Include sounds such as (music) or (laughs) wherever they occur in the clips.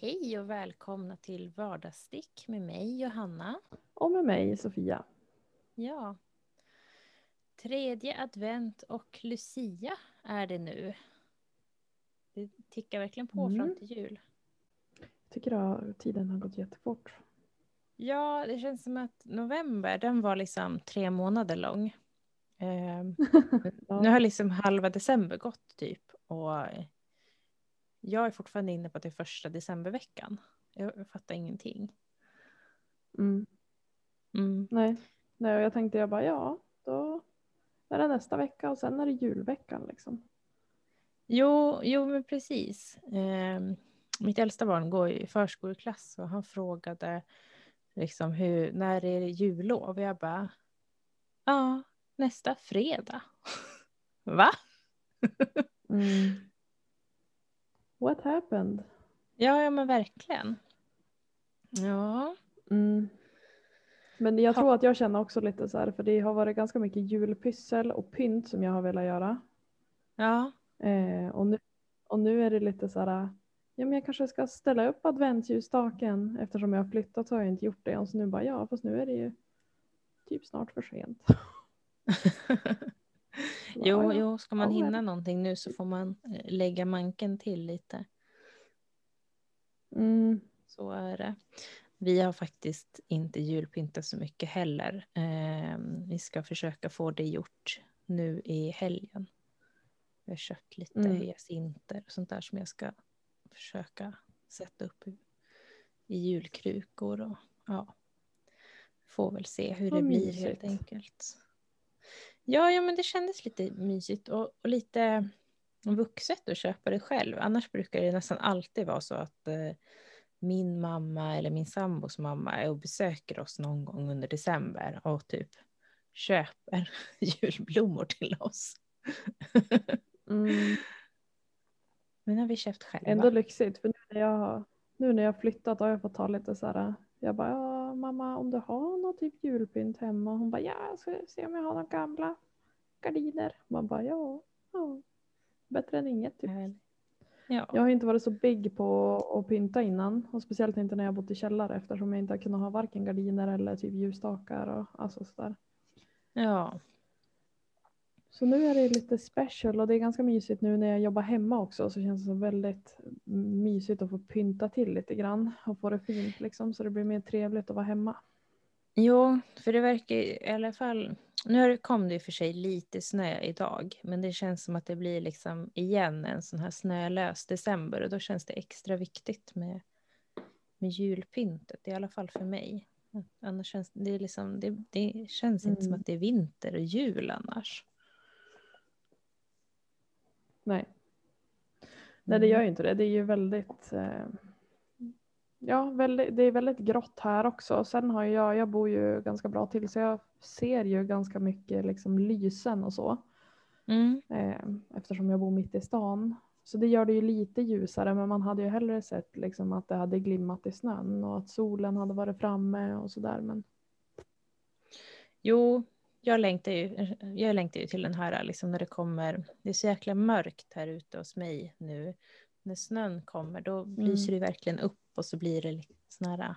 Hej och välkomna till Vardagsstick med mig Johanna. Och med mig Sofia. Ja. Tredje advent och Lucia är det nu. Det tickar verkligen på Mm. fram till jul. Jag tycker att tiden har gått jättefort. Ja, det känns som att november, den var liksom tre månader lång. Ehm, (laughs) Ja. Nu har liksom halva december gått typ. Och jag är fortfarande inne på att det är första decemberveckan. Jag fattar ingenting. Mm. Mm. Nej. Nej, och jag tänkte jag bara ja, då är det nästa vecka och sen är det julveckan liksom. Jo, jo men precis. Ehm, mitt äldsta barn går i förskoleklass och han frågade liksom hur, när är det jullov? Och jag bara, ja, nästa fredag. (laughs) Va? Mm. What happened? Ja, ja men verkligen. Ja, Mm. Men jag tror att jag känner också lite så här, för det har varit ganska mycket julpyssel och pynt som jag har velat göra. ja, Eh, och, nu, och nu är det lite så här, ja men jag kanske ska ställa upp adventsljusstaken eftersom jag har flyttat så har jag inte gjort det. Och så nu bara ja, fast nu är det ju typ snart för sent. (laughs) (laughs) Jo, jo, ska man hinna någonting nu så får man eh, lägga manken till lite. Mm, Så är det. Vi har faktiskt inte julpyntat så mycket heller. Ehm, vi ska försöka få det gjort nu i helgen. Jag har köpt lite Mm. hyacinter och sånt där som jag ska försöka sätta upp i, i julkrukor. Och, ja, får väl se hur Vad det blir helt enkelt. Ja, ja, men det kändes lite mysigt och, och lite vuxet att köpa det själv. Annars brukar det nästan alltid vara så att eh, min mamma eller min sambos mamma är och besöker oss någon gång under december och typ köper (laughs) julblommor till oss. mm. (laughs) Men har vi köpt själva. Ändå lyxigt för nu när jag nu när jag flyttat har jag fått ta lite så här. Jag bara ja mamma om du har något typ julpynt hemma. Hon bara ja jag ska se om jag har några gamla gardiner. Man bara ja, ja. bättre än inget typ. Ja. Jag har inte varit så big på att pynta innan och speciellt inte när jag bott i källare eftersom jag inte har kunnat ha varken gardiner eller typ ljusstakar och alltså sådär. ja. Så nu är det lite special och det är ganska mysigt nu när jag jobbar hemma också så känns det så väldigt mysigt att få pynta till lite grann och få det fint liksom så det blir mer trevligt att vara hemma. Jo, för det verkar i alla fall... Nu kom det i och för sig lite snö idag, men det känns som att det blir liksom igen en sån här snölös december och då känns det extra viktigt med, med julpyntet, i alla fall för mig. Annars känns det, liksom, det, det känns inte som Mm. att det är vinter och jul annars. Nej. Nej det gör ju inte det. Det är ju väldigt eh, Ja, väldigt, det är väldigt grått här också. Sen har jag, jag bor ju ganska bra till så jag ser ju ganska mycket liksom lysen och så. Mm. eh, eftersom jag bor mitt i stan. Så det gör det ju lite ljusare men man hade ju hellre sett liksom att det hade glimmat i snön och att solen hade varit framme och sådär. Men Jo, jag längtar, ju, jag längtar ju till den här liksom när det kommer, det är så jäkla mörkt här ute hos mig nu. När snön kommer då lyser det verkligen upp och så blir det sån här,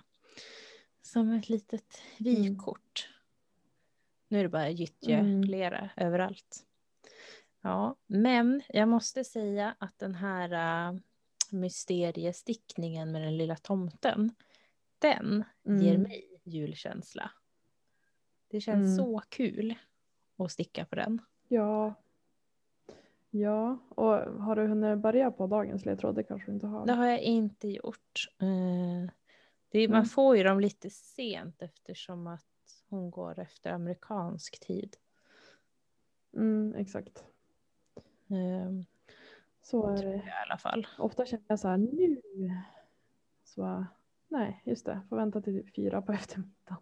som ett litet vykort. Nu är det bara gyttje, Mm. överallt. Ja, men jag måste säga att den här äh, mysteriestickningen med den lilla tomten, den ger Mm. mig julkänsla. Det känns Mm. så kul att sticka på den. ja. Ja, och har du hunnit börja på dagens ledtråd? Det kanske du inte har. Det har jag inte gjort. Eh, Det är, man Mm. får ju dem lite sent eftersom att hon går efter amerikansk tid. Mm, exakt. Eh, Så är det. jag I alla fall. Ofta känner jag så här nu. Så nej, just det. Får vänta till typ fyra på (laughs) eftermiddagen.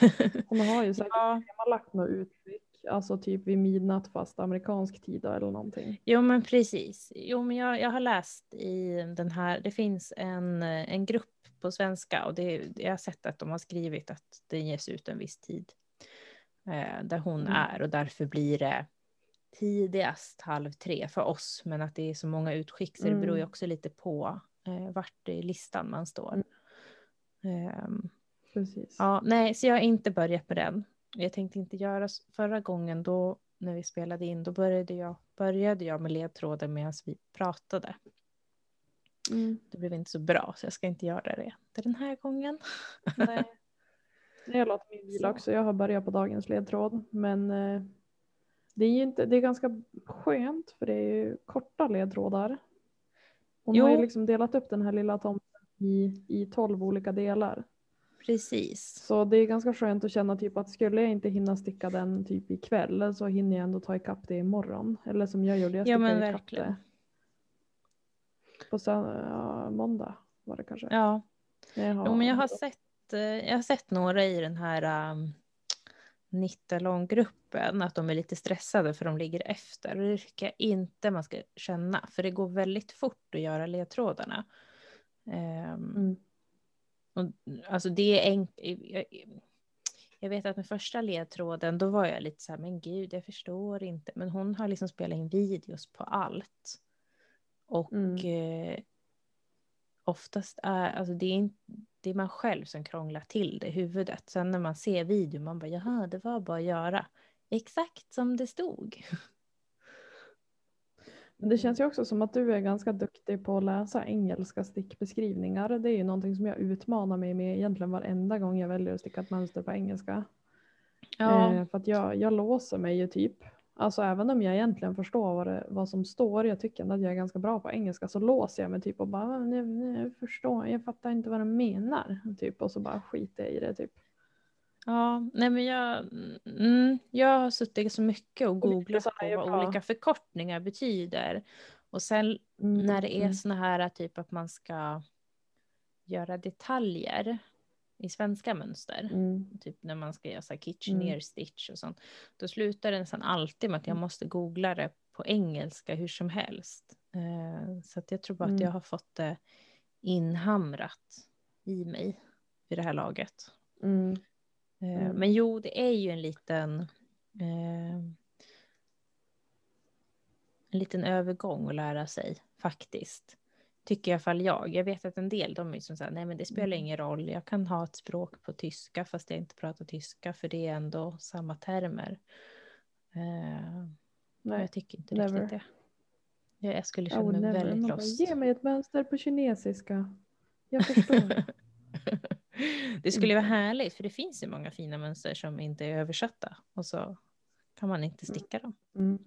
(laughs) Hon har ju säkert ja, lagt något uttryck. Alltså typ vid midnatt fast amerikansk tid eller någonting. jo men precis. Jo men jag, jag har läst i den här, det finns en, en grupp på svenska och det, jag har sett att de har skrivit att den ges ut en viss tid. Eh, där hon Mm. är och därför blir det tidigast halv tre för oss. Men att det är så många utskick så det beror ju Mm. också lite på eh, vart i listan man står. Ehm, Precis. ja, nej, så jag har inte börjat med den. Jag tänkte inte göra förra gången då när vi spelade in, då började jag, började jag med ledtråden medan vi pratade. Mm. Det blev inte så bra, så jag ska inte göra det till den här gången. Nej. (laughs) Jag låter min vila Så. också. Jag har börjat på dagens ledtråd. Men eh, det är ju inte, det är ganska skönt för det är ju korta ledtrådar. Hon har ju Jo. liksom delat upp den här lilla tomten i, i tolv olika delar. Precis. Så det är ganska skönt att känna typ att skulle jag inte hinna sticka den typ ikväll så hinner jag ändå ta ikapp det imorgon. Eller som jag gjorde, jag Ja, stickade men ikapp det på ja, måndag var det kanske. Ja, Nej, jo, men jag har sett, eh, jag har sett några i den här um, Nittalong-gruppen att de är lite stressade för de ligger efter. Och det tycker jag inte man ska känna, för det går väldigt fort att göra ledtrådarna. Ehm, Mm. Och, alltså det är enkelt. Jag, jag vet att med första ledtråden, då var jag lite så här, men gud, jag förstår inte. Men hon har liksom spelat in videos på allt. Och Mm. eh, oftast är, alltså det är, inte, det är man själv som krånglar till det i huvudet. Sen när man ser videon, man bara, jaha, det var bara att göra. Exakt som det stod. (laughs) Men det känns ju också som att du är ganska duktig på att läsa engelska stickbeskrivningar. Det är ju någonting som jag utmanar mig med egentligen varenda gång jag väljer att sticka ett mönster på engelska. Ja, Eh, för att jag, jag låser mig ju typ. Alltså även om jag egentligen förstår vad, det, vad som står, jag tycker ändå att jag är ganska bra på engelska, så låser jag mig typ och bara, "Ah, jag, jag förstår, jag fattar inte vad de menar. Typ, och så bara skiter jag i det typ. Ja, nej men jag, mm, jag har suttit så mycket och googlat på vad olika förkortningar betyder. Och sen Mm, när det är mm, såna här typ att man ska göra detaljer i svenska mönster. mm, Typ när man ska göra så här kitcheneer Mm. stitch och sånt. Då slutar det nästan alltid med att jag Mm. måste googla det på engelska hur som helst. Eh, så att jag tror bara att jag har fått det inhamrat i mig vid det här laget. mm, Mm. Men jo, det är ju en liten eh, en liten övergång att lära sig faktiskt. Tycker i alla fall jag. Jag vet att en del de är som säger nej men det spelar Mm. ingen roll. Jag kan ha ett språk på tyska fast jag inte pratar tyska för det är ändå samma termer. Eh, nej, jag tycker inte never. riktigt det. Jag, skulle känna would mig never. väldigt lost. Ge mig ett mönster på kinesiska. Jag (laughs) förstår. Det skulle vara Inte. härligt för det finns ju många fina mönster som inte är översatta och så kan man inte sticka dem Mm.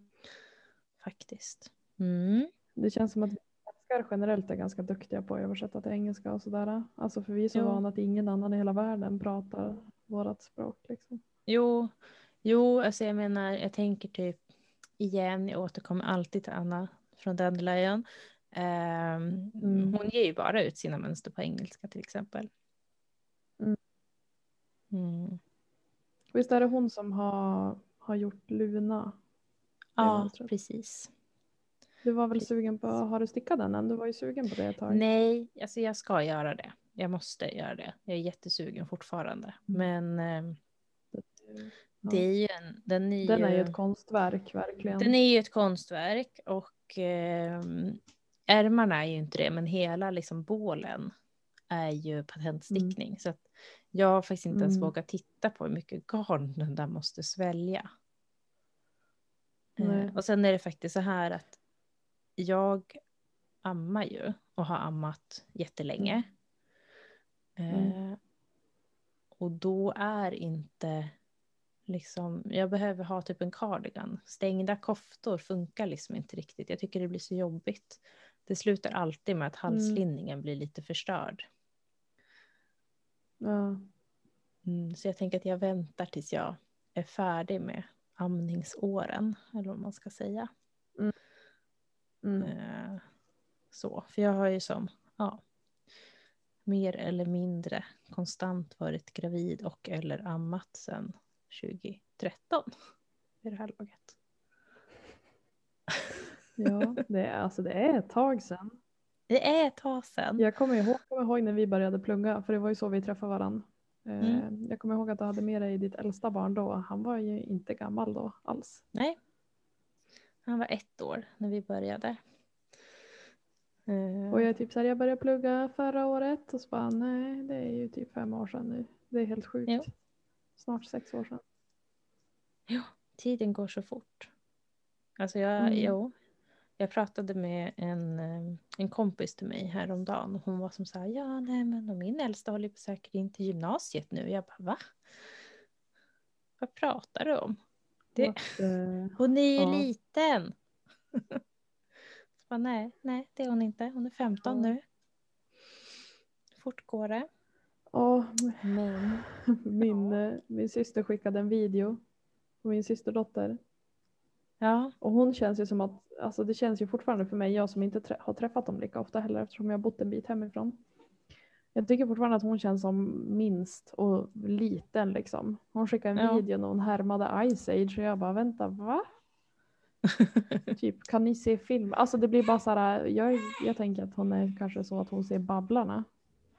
faktiskt. Mm. Det känns som att svenskar generellt är ganska duktiga på att översätta till engelska och sådär. Alltså för vi är så Jo. vana att ingen annan i hela världen pratar vårat språk liksom. Jo, jo, alltså jag menar, jag tänker typ igen, jag återkommer alltid till Anna från Dandelion. Ehm, Mm. Hon ger ju bara ut sina mönster på engelska till exempel. Mm. Mm. Visst är det hon som har, har gjort Luna? Ja, precis. Du var väl Precis. sugen på, har du stickat den än? Du var ju sugen på det ett tag. Nej, alltså jag ska göra det. Jag måste göra det. Jag är jättesugen fortfarande. Mm. Men ehm, det är ju en, den är Den är ju ett konstverk verkligen. Den är ju ett konstverk och eh, ärmarna är ju inte det, men hela liksom bålen är ju patentstickning. Så att jag har faktiskt inte ens Mm. vågat titta på hur mycket garn (laughs) den där måste svälja. Eh, och sen är det faktiskt så här att jag ammar ju och har ammat jättelänge. Mm. Eh, och då är inte liksom, jag behöver ha typ en cardigan. Stängda koftor funkar liksom inte riktigt. Jag tycker det blir så jobbigt. Det slutar alltid med att halslinningen blir lite förstörd. Ja. Mm, så jag tänker att jag väntar tills jag är färdig med amningsåren, eller vad man ska säga. Mm. Eh, så, för jag har ju som, ja, mer eller mindre konstant varit gravid och eller ammat sedan 2013 vid det här laget. ja, det är, alltså det är ett tag sedan. Det är ett tag sedan. Jag kommer ihåg, kommer ihåg när vi började plugga, för det var ju så vi träffade varandra. Eh, Mm. Jag kommer ihåg att du hade med dig ditt äldsta barn då. Han var ju inte gammal då alls. Nej. Han var ett år när vi började. Eh, Och jag är typ så här, jag började plugga förra året och så bara nej, det är ju typ fem år sedan nu. Det är helt sjukt. Jo. Snart sex år sedan. Tiden går så fort. Alltså jag, Mm. jo, jag pratade med en, eh, en kompis till mig häromdagen och hon var som här, ja nej men och min äldsta håller på söka in till gymnasiet nu. Jag bara, va? Vad pratar du om? Det- eh, Hon är ju Ja. liten. så (laughs) bara, nej, nej det är hon inte. Hon är 15 Ja. nu. Fort går det. ja, Men, (laughs) min, eh, min syster skickade en video på min systerdotter. Ja, Och hon känns ju som att, alltså det känns ju fortfarande för mig, jag som inte trä- har träffat dem lika ofta heller eftersom jag har bott en bit hemifrån. Jag tycker fortfarande att hon känns som minst och liten liksom. Hon skickade en Ja. video när hon härmade Ice Age och jag bara vänta va? (laughs) Typ kan ni se film? Alltså det blir bara så här, jag, jag tänker att hon är kanske så att hon ser Babblarna.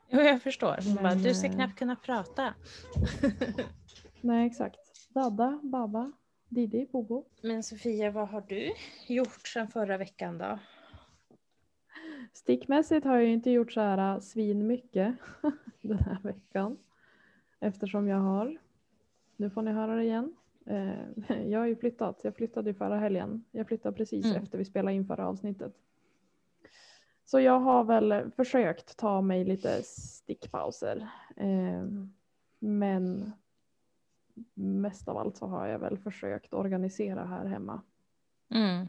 jo, jag förstår. Hon bara, du ska eh, knappt kunna prata. Nej exakt. Dadda, Baba, Didi, Bobo. Men Sofia, vad har du gjort sedan förra veckan då? Stickmässigt har jag inte gjort så här äh, svin mycket (laughs) den här veckan. Eftersom jag har, nu får ni höra det igen. Eh, (laughs) jag har ju flyttat, jag flyttade förra helgen. Jag flyttade precis Mm. efter vi spelade in förra avsnittet. Så jag har väl försökt ta mig lite stickpauser. Eh, men mest av allt så har jag väl försökt organisera här hemma. Mm.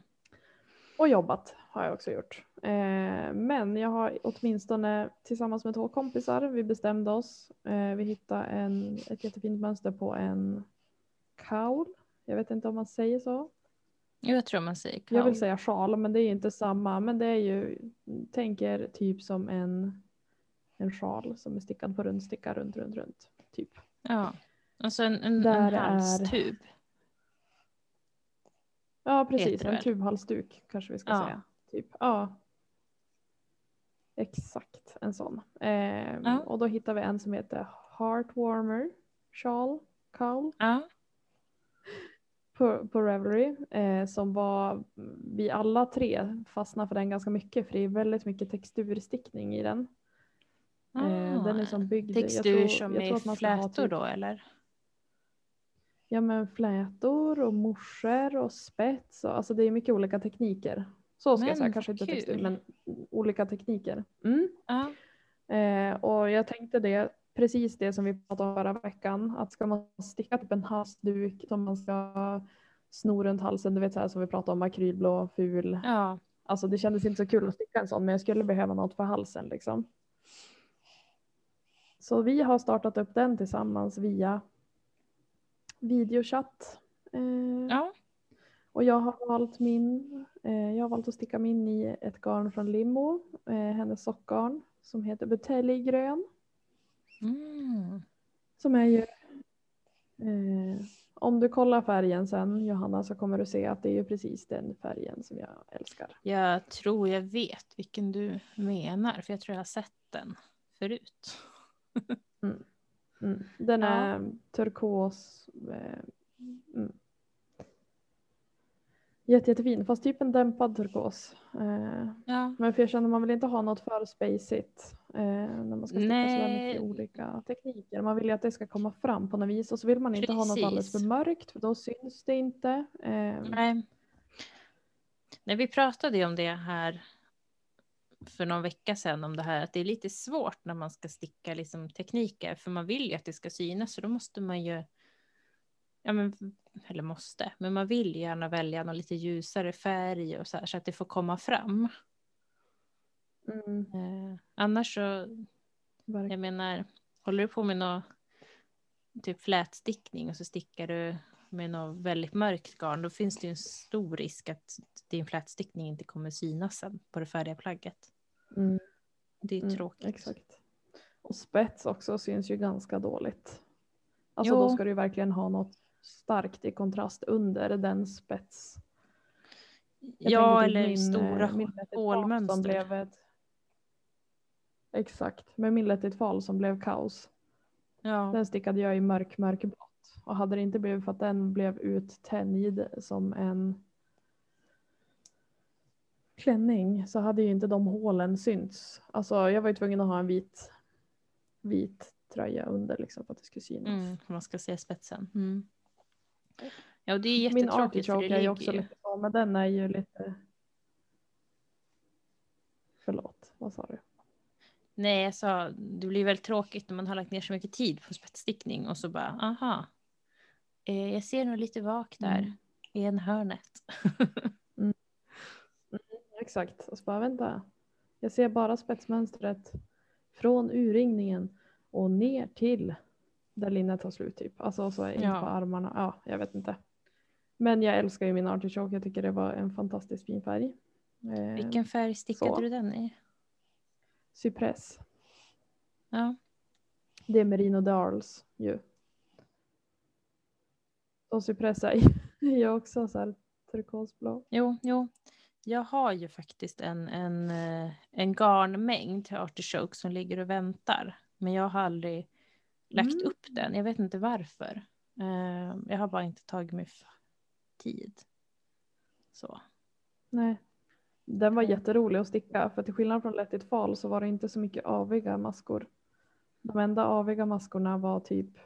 Och jobbat har jag också gjort. Eh, men jag har åtminstone tillsammans med två kompisar, vi bestämde oss. Eh, vi hittade en, ett jättefint mönster på en kaul. Jag vet inte om man säger så. Jag tror man säger Jag vill kaul. säga sjal, men det är inte samma. Men det är ju, tänker typ som en, en sjal som är stickad på rundsticka runt, runt, runt. Typ. Ja, alltså en, en, Där en är- halstub. Ja, precis. En tubhalsduk kanske vi ska Ja. säga. Typ. Ja. Exakt en sån. Eh, Ja. Och då hittar vi en som heter Heartwarmer Shawl Cowl Ja, på, på Revelry. Eh, som var, vi alla tre fastnade för den ganska mycket för det är väldigt mycket texturstickning i den. Eh, den är som byggd. textur tror- som jag tror är att man ska ha flätor typ- då eller? Ja men flätor och morsor och spets. Och, alltså det är mycket olika tekniker. Så ska jag Men säga, vad kanske inte kul. men olika tekniker. Mm. Ja, Eh, och jag tänkte det, precis det som vi pratade om förra veckan, att ska man sticka typ en halsduk som man ska sno runt halsen, du vet så här som vi pratade om, akrylblå, ful. ja. Alltså det kändes inte så kul att sticka en sån, men jag skulle behöva något för halsen liksom. Så vi har startat upp den tillsammans via videochatt. Eh, ja. och jag har valt min, eh, jag har valt att sticka min i ett garn från Limmo, eh, hennes sockgarn som heter buteljgrön. Mm. Som är ju, eh, om du kollar färgen sen Johanna så kommer du se att det är ju precis den färgen som jag älskar. Jag tror jag vet vilken du menar, för jag tror jag har sett den förut. (laughs) Mm. Den Ja. är turkos. Eh, mm. Jätte, jättefin, fast typ en dämpad turkos. Eh, Ja, men för jag känner man vill inte ha något för spacigt eh, när man ska sticka Nej. mycket olika tekniker. Man vill ju att det ska komma fram på något vis och så vill man inte ha något alldeles för Precis. mörkt för då syns det inte. Nej. Nej, vi pratade ju om det här för någon vecka sedan om det här att det är lite svårt när man ska sticka liksom tekniker för man vill ju att det ska synas så då måste man ju ja men eller måste men man vill gärna välja någon lite ljusare färg och så här så att det får komma fram. mm, Eh, annars så jag menar håller du på med någon typ flätstickning och så stickar du med något väldigt mörkt garn då finns det ju en stor risk att din flätstickning inte kommer synas sen på det färdiga plagget. Mm. Det är Mm, tråkigt. Exakt. Och spets också syns ju ganska dåligt. Alltså Jo. då ska du verkligen ha något starkt i kontrast under den spets. Jag Ja, typ eller min, stora eh, min hålmönster. Som blev ett... Exakt, med min Let It Fall som blev kaos. Ja, Den stickade jag i mörk, mörkblått. Och hade det inte blivit för att den blev uttänjd som en klänning så hade ju inte de hålen synts. Alltså jag var ju tvungen att ha en vit, vit tröja under liksom för att det skulle synas. Mm, man ska se spetsen. Mm. Ja, och det är Min jättetråkigt det artichoke är ju också lite så, men den är ju lite... Förlåt, vad sa du? Nej, jag sa det blir väldigt tråkigt när man har lagt ner så mycket tid på spetsstickning och så bara, aha. Eh, jag ser nog lite vak där Mm. i en hörnet. (laughs) Exakt, och så bara vänta. Jag ser bara spetsmönstret från urringningen och ner till där linnet tar slut typ. Alltså så in Ja. på armarna. Ja, jag vet inte. Men jag älskar ju min artichoke. Jag tycker det var en fantastiskt fin färg. Eh, Vilken färg stickade så. du den i? Cypress. Ja. Det är Merino Darls ju. Och cypress är ju (laughs) också så här turkosblå. Jo, jo. Jag har ju faktiskt en, en, eh, en garnmängd artichoke som ligger och väntar. Men jag har aldrig lagt Mm. upp den. Jag vet inte varför. Eh, jag har bara inte tagit mig tid. Så. Nej. Den var jätterolig att sticka för till skillnad från Let it fall så var det inte så mycket aviga maskor. De enda aviga maskorna var typ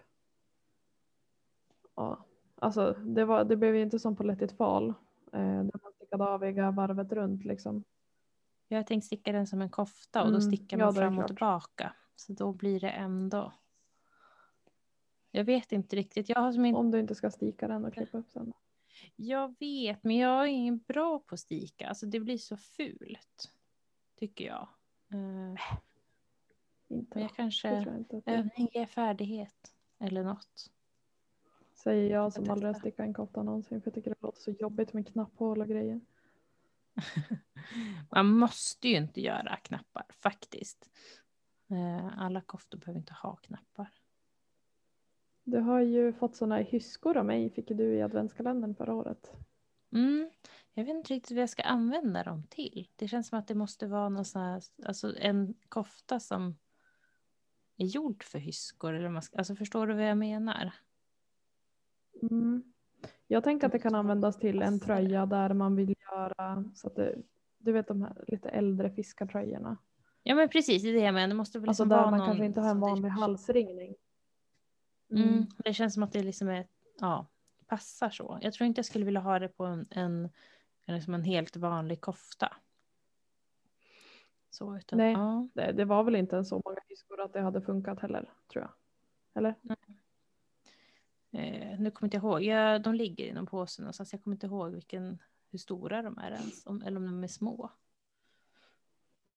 ja, alltså det, var, det blev ju inte som på Let it fall. Eh, där man stickade aviga varvet runt liksom. Jag har tänkt sticka den som en kofta och då Mm, stickar ja, man är fram och tillbaka. Så då blir det ändå. Jag vet inte riktigt. Jag har som inte Om du inte ska sticka den och klippa upp sen. Jag vet, men jag är ingen bra på att stika. Alltså det blir så fult. Tycker jag. Eh, Inte. men jag kanske... jag inte Övning ger färdighet. Eller något. säger jag som aldrig har stickat en kofta någonsin för jag tycker det låter så jobbigt med knapphål och grejer. (laughs) Man måste ju inte göra knappar faktiskt. Eh, Alla koftor behöver inte ha knappar. Du har ju fått sådana hyskor av mig fick du i adventskalendern förra året. Mm. Jag vet inte riktigt vad jag ska använda dem till. Det känns som att det måste vara någon sån här, alltså en kofta som är gjord för hyskor. Eller man ska, alltså förstår du vad jag menar? Mm. Jag tänker att det kan användas till en tröja där man vill göra så att det, du vet de här lite äldre fiskartröjorna. Ja men precis, det är det jag menar. Det måste väl Alltså liksom där vara man någon kanske inte har en vanlig halsringning. Mm. Det känns som att det liksom är, ja, passar så. Jag tror inte jag skulle vilja ha det på en, en, en, liksom en helt vanlig kofta. Så, utan, Nej. Ja. Det, det var väl inte en så många hyskor att det hade funkat heller tror jag. Eller? Eh, nu kommer inte jag ihåg, ja, de ligger i någon påse någonstans. Jag kommer inte ihåg vilken, hur stora de är ens, om, eller om de är små.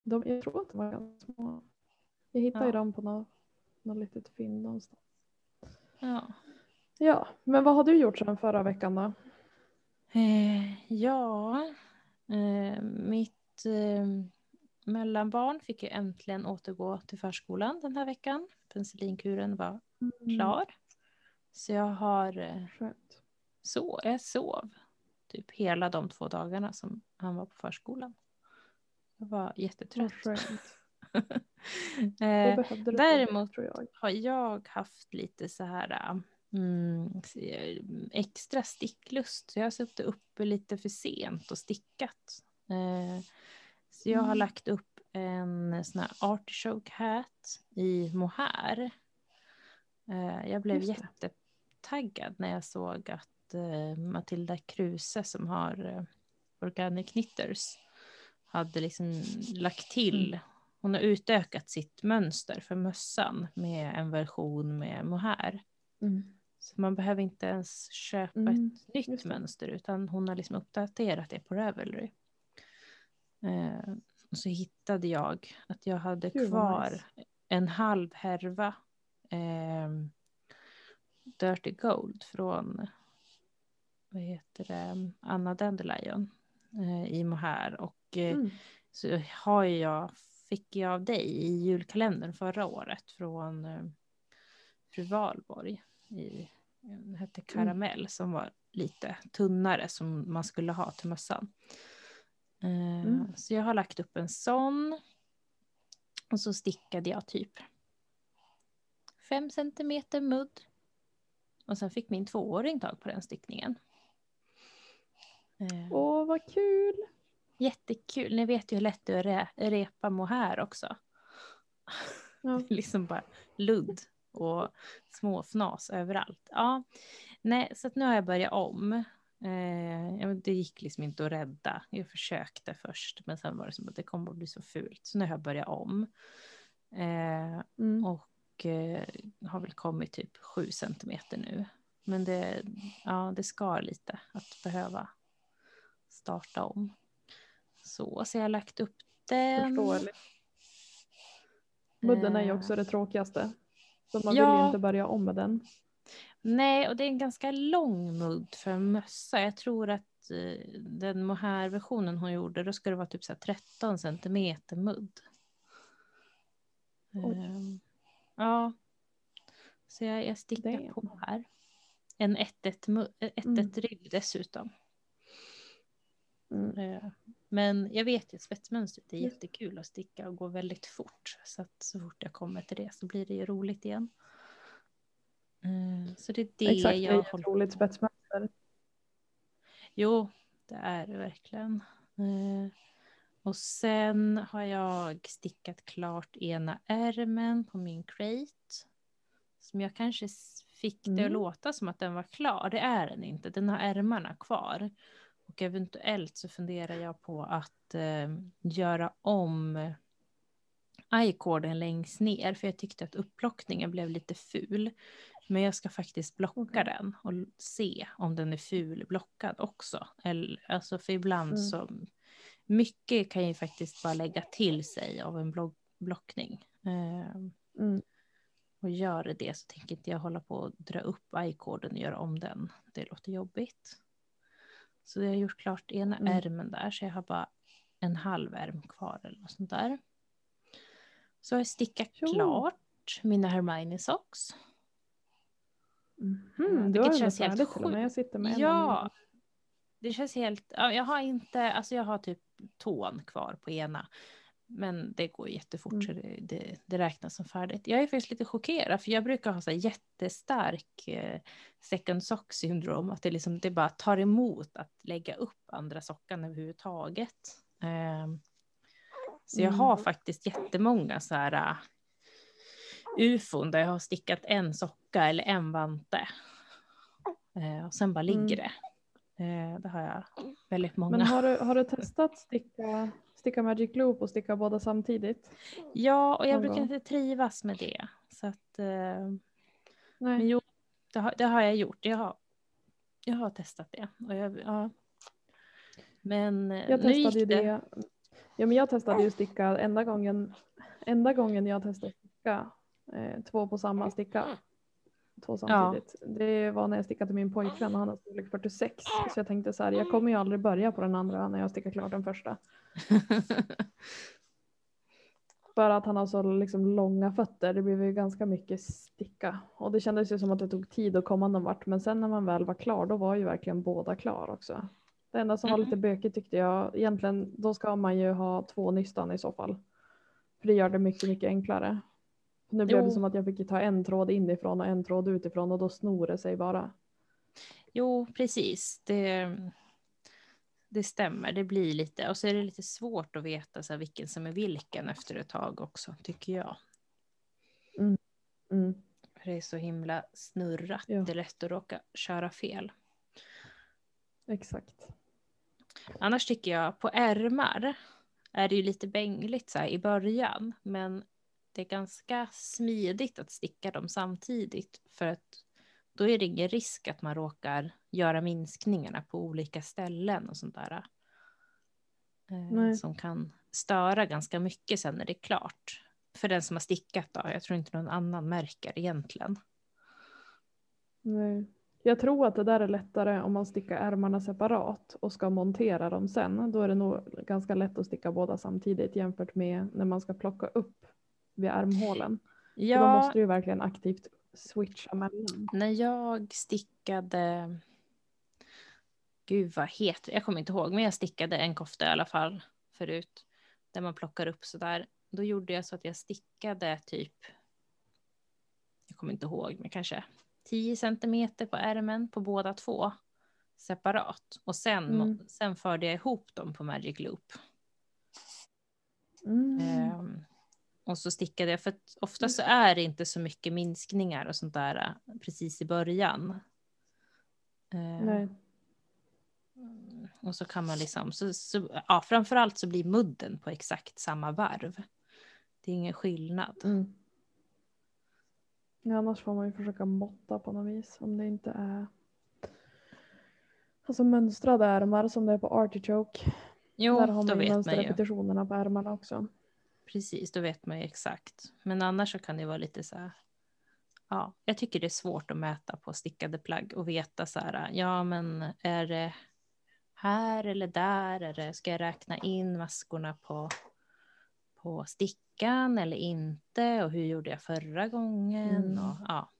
De, jag tror att de var ganska små. Jag hittade ju Ja. dem på något, något litet fynd någonstans. Ja. Ja, men vad har du gjort sedan förra veckan då? Eh, ja, eh, mitt eh, mellanbarn fick ju äntligen återgå till förskolan den här veckan. Penicillinkuren var klar. Så jag har eh, Skönt. så, jag sov typ hela de två dagarna som han var på förskolan. Jag var jättetrött. skönt. (laughs) Eh, däremot- jag. har jag haft lite så här mm, extra sticklust. Så jag har suttit uppe lite för sent och stickat. Eh, så jag har Mm. lagt upp en sån här artichoke hat i mohair. Eh, jag blev jättetaggad när jag såg att eh, Matilda Kruse som har eh, Organic Knitters hade liksom lagt till Mm. Hon har utökat sitt mönster för mössan med en version med mohair. Mm. Så man behöver inte ens köpa Mm, ett nytt just mönster utan hon har liksom uppdaterat det på Ravelry. Eh, och så hittade jag att jag hade vad kvar nice. en halv härva eh, Dirty Gold från vad heter det, Anna Dandelion eh, i mohair. Och eh, Mm. så har jag, fick jag av dig i julkalendern förra året från eh, fru Valborg. I, den hette Karamell som var lite tunnare som man skulle ha till mössan. Eh, Mm. Så jag har lagt upp en sån. Och så stickade jag typ fem centimeter mudd. Och sen fick min tvååring tag på den stickningen. Eh, Åh, vad kul! Jättekul. Ni vet ju hur lätt det är att re repa mohair också. Ja. (laughs) liksom bara ludd och småfnas överallt. Ja, nej, så nu har jag börjat om. Eh, det gick liksom inte att rädda. Jag försökte först, men sen var det som att det kommer att bli så fult. Så nu har jag börjat om. Eh, Mm. och eh, har väl kommit typ sju centimeter nu. Men det, ja, det skar lite att behöva starta om. Så, så jag har lagt upp den. Förståeligt. Mudden är ju Eh, också det tråkigaste. Så man vill Ja. ju inte börja om med den. Nej, och det är en ganska lång mudd för en mössa. Jag tror att eh, den mohair-versionen hon gjorde, då ska det vara typ så här 13 centimeter mudd. Ehm, ja. Så jag, jag stickar Damn. på här. En 1-1 Mm. ribb dessutom. Mm. Men jag vet ju att spetsmönstret är jättekul att sticka och går väldigt fort. Så att så fort jag kommer till det så blir det ju roligt igen. Eh, Så det är det Exakt, det är jag ett roligt spetsmönster. Jo, det är det verkligen. Eh, och sen har jag stickat klart ena ärmen på min crate. Som jag kanske fick det att Mm. låta som att den var klar. Det är den inte. Den har ärmarna kvar. Och eventuellt så funderar jag på att eh, göra om i-koden längst ner. För jag tyckte att upplockningen blev lite ful. Men jag ska faktiskt blocka den och se om den är ful blockad också. Eller, alltså för ibland Mm. så mycket kan ju faktiskt bara lägga till sig av en block, blockning. Eh, Mm. och gör det det så tänker inte jag hålla på och dra upp i-koden och göra om den. Det låter jobbigt. Så jag har gjort klart ena Mm. ärmen där så jag har bara en halv ärm kvar eller något sånt där. Så har jag stickat Jo. klart mina Hermione socks. Mhm, vilket du har ändå känns helt med. Jag sitter med Ja, det känns helt... Ja, jag har inte... Alltså jag har typ tån kvar på ena. Men det går jättefort Mm. så det, det, det räknas som färdigt. Jag är faktiskt lite chockerad för jag brukar ha så jättestark eh, second sock syndrom. Att det, liksom, det bara tar emot att lägga upp andra sockan överhuvudtaget. Ehm, så jag Mm. har faktiskt jättemånga så här uh, ufon där jag har stickat en socka eller en vante. Eh, och sen bara ligger det. Eh, det har jag väldigt många. Men har du, har du (laughs) testat sticka, sticka Magic Loop och sticka båda samtidigt? Ja, och jag någon brukar gång? inte trivas med det. Så att, eh, men jo, det har, det har jag gjort. Jag har, jag har testat det. Och jag, ja. Men eh, Jag nu gick det. det. Ja, men jag testade ju sticka enda gången, enda gången jag testade sticka eh, två på samma sticka. Två samtidigt. Det var när jag stickade till min pojkvän och han har storlek 46. Så jag tänkte så här, jag kommer ju aldrig börja på den andra när jag stickar klart den första. (laughs) För att han har så liksom långa fötter. Det blev ju ganska mycket sticka. Och det kändes ju som att det tog tid att komma någon vart. Men sen när man väl var klar då var ju verkligen båda klar också. Det enda som var Mm. lite bökigt tyckte jag egentligen då ska man ju ha två nystan i så fall. För det gör det mycket, mycket enklare. Nu blev det Jo. som att jag fick ta en tråd inifrån och en tråd utifrån och då snor det sig bara. Jo, precis. Det, det stämmer. Det blir lite. Och så är det lite svårt att veta så här, vilken som är vilken efter ett tag också, tycker jag. Mm. För det är så himla snurrat. Ja. Det är lätt att råka köra fel. Exakt. Annars tycker jag på ärmar är det ju lite bängligt så här i början. Men det är ganska smidigt att sticka dem samtidigt. För att då är det ingen risk att man råkar göra minskningarna på olika ställen och sånt där. Eh, Nej. som kan störa ganska mycket sen när det är klart. För den som har stickat då. Jag tror inte någon annan märker egentligen. Nej. Jag tror att det där är lättare om man stickar ärmarna separat och ska montera dem sen. Då är det nog ganska lätt att sticka båda samtidigt jämfört med när man ska plocka upp vid armhålen. För Då Ja, måste du verkligen aktivt switcha mellan. när jag stickade... Gud vad heter Jag kommer inte ihåg, men jag stickade en kofta i alla fall förut. Där man plockar upp sådär. Då gjorde jag så att jag stickade typ... Jag kommer inte ihåg, men kanske 10 centimeter på ärmen på båda två. separat. Och sen, Mm. sen förde jag ihop dem på Magic Loop. Mm. Ehm, och så stickade jag, för att ofta så är det inte så mycket minskningar och sånt där eh, precis i början. Ehm, Nej. Och så kan man liksom, så, så, ja, framförallt så blir mudden på exakt samma varv. Det är ingen skillnad. Mm. Ja, annars får man ju försöka måtta på något vis om det inte är Alltså mönstrade ärmar som det är på Artichoke. Jo, Där har man ju. mönsterrepetitionerna på ärmarna också. Precis, då vet man ju exakt. Men annars så kan det vara lite så här. Ja, jag tycker det är svårt att mäta på stickade plagg och veta så här. Ja, men är det här eller där? Är det, ska jag räkna in maskorna på, på stickan eller inte? Och hur gjorde jag förra gången? Mm. Och, ja.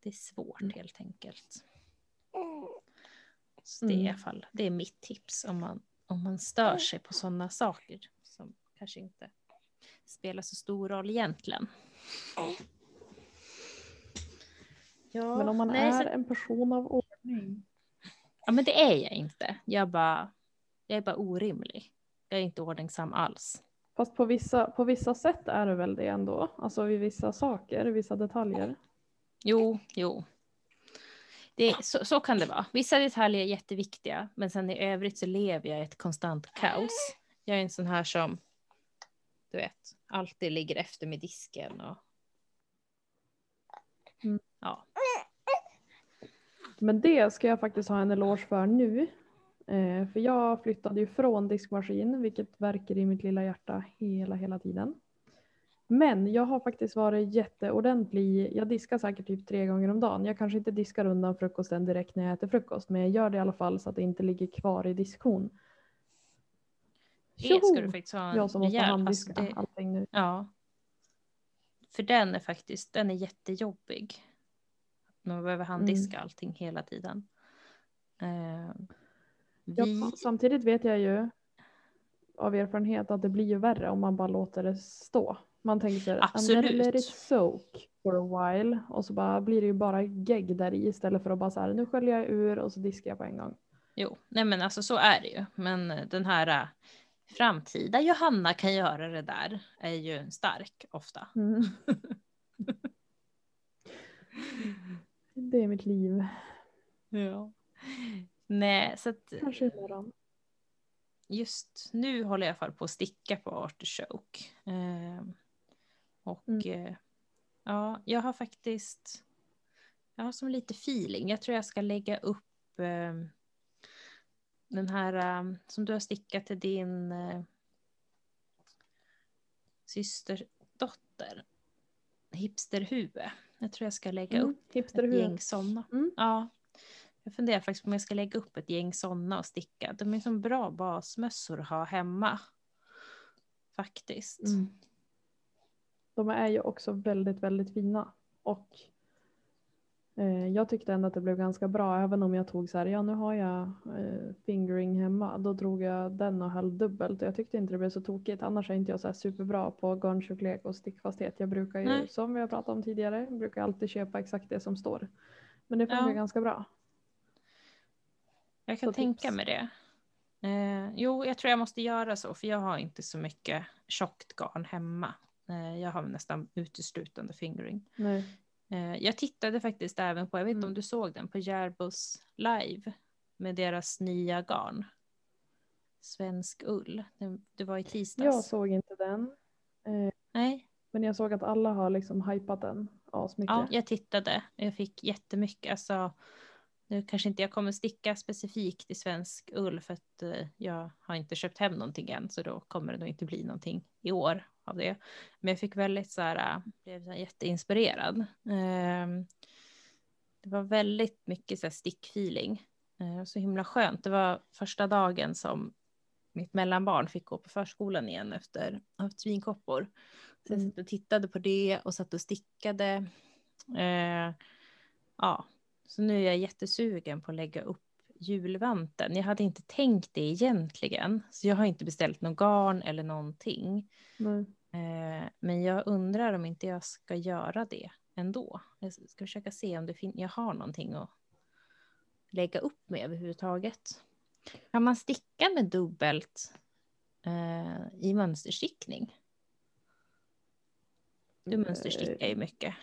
Det är svårt helt enkelt. Så det är i Mm. alla fall det är mitt tips om man, om man stör sig på sådana saker kanske inte spelar så stor roll egentligen. Ja, Men om man nej, är så, en person av ordning. ja, men det är jag inte. Jag, bara, jag är bara orimlig. Jag är inte ordningsam alls. Fast på vissa, på vissa sätt är det väl det ändå. Alltså vid vissa saker, vissa detaljer. Jo, jo. Det, så, så kan det vara. Vissa detaljer är jätteviktiga, men sen i övrigt så lever jag i ett konstant kaos. Jag är en sån här som, du vet, alltid ligger efter med disken och... Mm. Ja, Men det ska jag faktiskt ha en eloge för nu. Eh, för jag flyttade ju från diskmaskin, vilket verkar i mitt lilla hjärta hela, hela tiden. Men jag har faktiskt varit jätteordentlig. Jag diskar säkert typ tre gånger om dagen. Jag kanske inte diskar undan frukosten direkt när jag äter frukost, men jag gör det i alla fall så att det inte ligger kvar i diskhon. Det ska du faktiskt ha en Jag som måste rejäl- alltså det- allting nu. Ja. För den är faktiskt, den är jättejobbig. Man behöver Mm. handdiska allting hela tiden. Eh, Ja, vi, samtidigt vet jag ju av erfarenhet att det blir ju värre om man bara låter det stå. Man tänker så här, let it soak for a while och så bara blir det ju bara gegg där i istället för att bara så här, nu sköljer jag ur och så diskar jag på en gång. Jo, nej men alltså så är det ju. Men den här framtida Johanna kan göra det där är ju stark ofta. Mm. (laughs) det är mitt liv. Ja. Nej, så att Kanske imorgon. just nu håller jag i alla fall på att sticka på artichoke. Eh, och Mm. eh, ja, jag har faktiskt, jag har som lite feeling. Jag tror jag ska lägga upp eh, den här eh, som du har stickat till din eh, systerdotter. Hipsterhuvud. Jag tror jag ska lägga Mm. upp ett gäng sådana. Mm. Ja. Jag funderar faktiskt på om jag ska lägga upp ett gäng sådana och sticka. De är som bra basmössor att ha hemma. Faktiskt. Mm. De är ju också väldigt, väldigt fina. Och jag tyckte ändå att det blev ganska bra även om jag tog så här, ja nu har jag eh, fingering hemma. Då drog jag den och höll dubbelt och jag tyckte inte det blev så tokigt. Annars är inte jag så superbra på garntjocklek och stickfasthet. Jag brukar ju, Nej. som vi har pratat om tidigare, brukar alltid köpa exakt det som står. Men det funkar Ja. ganska bra. Jag kan Så tänka tips. mig det. Eh, jo, jag tror jag måste göra så, för jag har inte så mycket tjockt garn hemma. Eh, jag har nästan uteslutande fingering. Nej. Eh, jag tittade faktiskt även på, jag vet inte Mm. om du såg den, på Järbos live med deras nya garn. Svensk ull. Det, var i tisdags. Jag såg inte den. Eh, Nej, men jag såg att alla har liksom hypat den asmycket. ja, jag tittade. Jag fick jättemycket. Alltså, nu kanske inte jag kommer sticka specifikt i svensk ull för att eh, jag har inte köpt hem någonting än så då kommer det nog inte bli någonting i år av det. Men jag fick väldigt så här, äh, blev så här jätteinspirerad. Ehm, det var väldigt mycket så här stickfeeling. Eh, så himla skönt. Det var första dagen som mitt mellanbarn fick gå på förskolan igen efter att haft svinkoppor. Så jag Mm. satt och tittade på det och satt och stickade. Eh, ja, så nu är jag jättesugen på att lägga upp julvanten. Jag hade inte tänkt det egentligen, så jag har inte beställt någon garn eller någonting. Nej. Eh, men jag undrar om inte jag ska göra det ändå. Jag ska försöka se om det fin- jag har någonting att lägga upp med överhuvudtaget. Kan man sticka med dubbelt eh, i mönsterstickning? Du mönsterstickar ju mycket.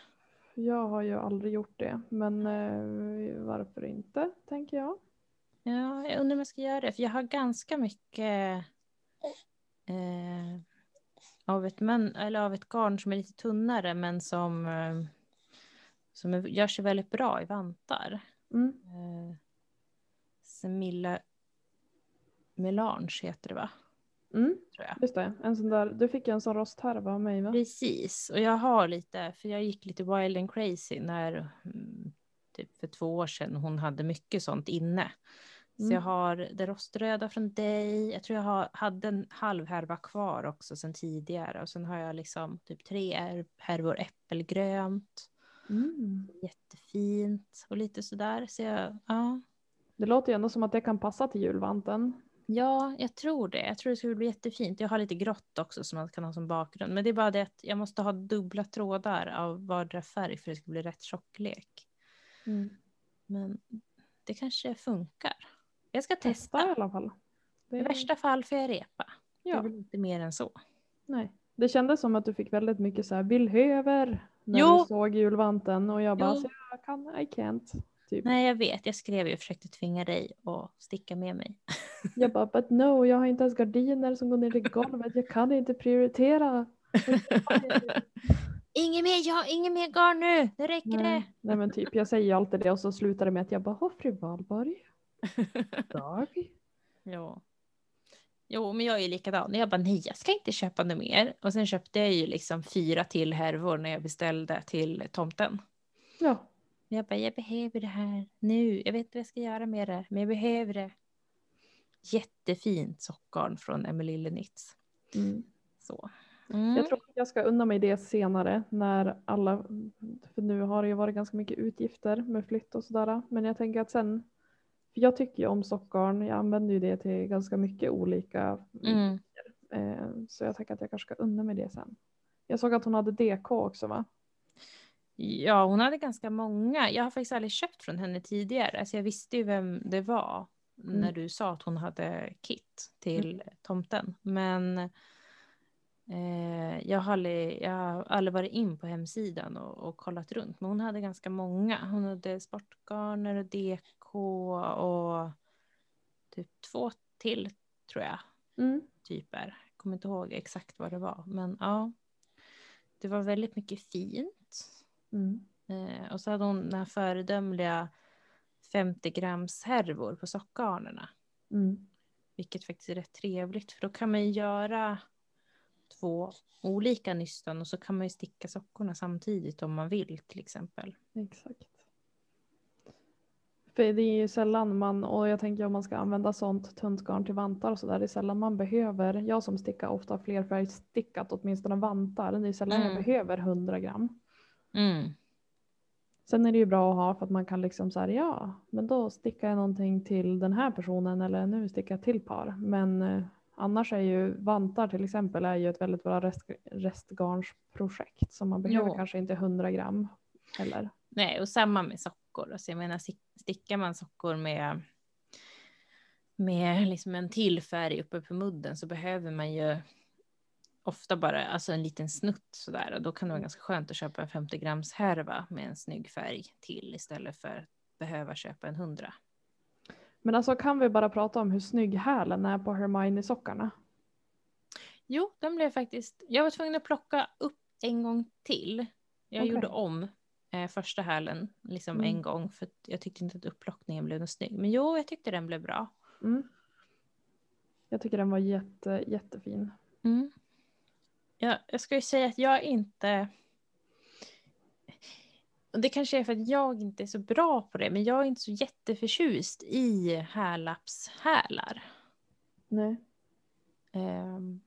Jag har ju aldrig gjort det, men eh, varför inte, tänker jag. Ja, jag undrar om jag ska göra det, för jag har ganska mycket eh, av, ett mön, eller av ett garn som är lite tunnare, men som, eh, som är, gör sig väldigt bra i vantar. Mm. Eh, Semilla Melange heter det va? Mm, Tror jag. just det, en sån där, du fick en sån rosthärva av mig va? Precis, och jag har lite, för jag gick lite wild and crazy när, mm, typ för två år sedan, hon hade mycket sånt inne. Så Mm. jag har det roströda från dig, jag tror jag har, hade en halv härva kvar också sedan tidigare. Och sen har jag liksom typ tre här- härvor äppelgrönt, Mm. jättefint och lite sådär. Så jag, ja. Det låter ju ändå som att det kan passa till julvanten. Ja, jag tror det. Jag tror det skulle bli jättefint. Jag har lite grått också som man kan ha som bakgrund. Men det är bara det att jag måste ha dubbla trådar av vardera färg för att det ska bli rätt tjocklek. Mm. Men det kanske funkar. Jag ska Testa testa. i alla fall. Det, I värsta fall får jag repa. Det är ja, väl inte mer än så. nej. det kändes som att du fick väldigt mycket så här villhöver när Jo. du såg julvanten och jag bara, Jo. så jag kan, I can't. Typ. Nej, jag vet. Jag skrev ju och försökte tvinga dig att sticka med mig. (laughs) Jag bara, but no, jag har inte ens gardiner som går ner till golvet, jag kan inte prioritera. Inget mer, jag har inget mer garn nu. Det räcker det. Nej, nej men typ, jag säger alltid det och så slutar det med att jag bara, "Åh, fru Valborg, dag. Ja. Jo, men jag är ju likadan. Jag bara, nej, jag ska inte köpa något mer. Och sen köpte jag ju liksom fyra till härvor när jag beställde till tomten. Ja, Jag bara, jag behöver det här nu. Jag vet inte vad jag ska göra med det, men jag behöver det. Jättefint sockgarn från Emily Lenitz. mm. Så. Mm. Jag tror att jag ska unna mig det senare när alla, för nu har det ju varit ganska mycket utgifter med flytt och sådär. Men jag tänker att sen, för jag tycker ju om sockgarn, jag använder ju det till ganska mycket olika. Mm. Eh, så jag tänker att jag kanske ska unna mig det sen. Jag såg att hon hade DK också va? Ja, hon hade ganska många. Jag har faktiskt aldrig köpt från henne tidigare. Alltså jag visste ju vem det var när Mm. du sa att hon hade kit till tomten. Men eh, jag, har aldrig, jag har aldrig varit in på hemsidan och, och kollat runt. Men hon hade ganska många. Hon hade sportgarner och DK och typ två till tror jag Mm. typer. Jag kommer inte ihåg exakt vad det var. Men ja, det var väldigt mycket fint. Mm. Eh, och så hade hon den här föredömliga 50 grams härvor på sockgarnerna. Mm. Vilket faktiskt är rätt trevligt för då kan man ju göra två olika nystan och så kan man ju sticka sockorna samtidigt om man vill till exempel. Exakt. För det är ju sällan man, och jag tänker om man ska använda sånt tunt garn till vantar och sådär, det är sällan man behöver, jag som stickar ofta flerfärgstickat åtminstone vantar, det är sällan Mm. jag behöver 100 gram. Mm. Sen är det ju bra att ha för att man kan liksom säga ja, men då stickar jag någonting till den här personen eller nu stickar jag till par. Men eh, annars är ju vantar till exempel är ju ett väldigt bra rest, restgarnsprojekt så man behöver Jo. kanske inte 100 gram heller. Nej, och samma med sockor. Alltså jag menar, stick- stickar man sockor med, med liksom en till färg uppe på mudden så behöver man ju ofta bara alltså en liten snutt sådär. Och då kan det vara ganska skönt att köpa en 50 grams härva med en snygg färg till istället för att behöva köpa en 100. Men alltså kan vi bara prata om hur snygg hälen är på Hermione-sockarna? Jo, den blev faktiskt... Jag var tvungen att plocka upp en gång till. Jag Okej. gjorde om eh, första hälen liksom Mm. en gång för jag tyckte inte att upplockningen blev något snygg. Men jo, jag tyckte den blev bra. Mm. Jag tycker den var jätte, jättefin. Mm. Ja, jag ska ju säga att jag inte... Det kanske är för att jag inte är så bra på det, men jag är inte så jätteförtjust i härlappshälar. Nej. Ehm,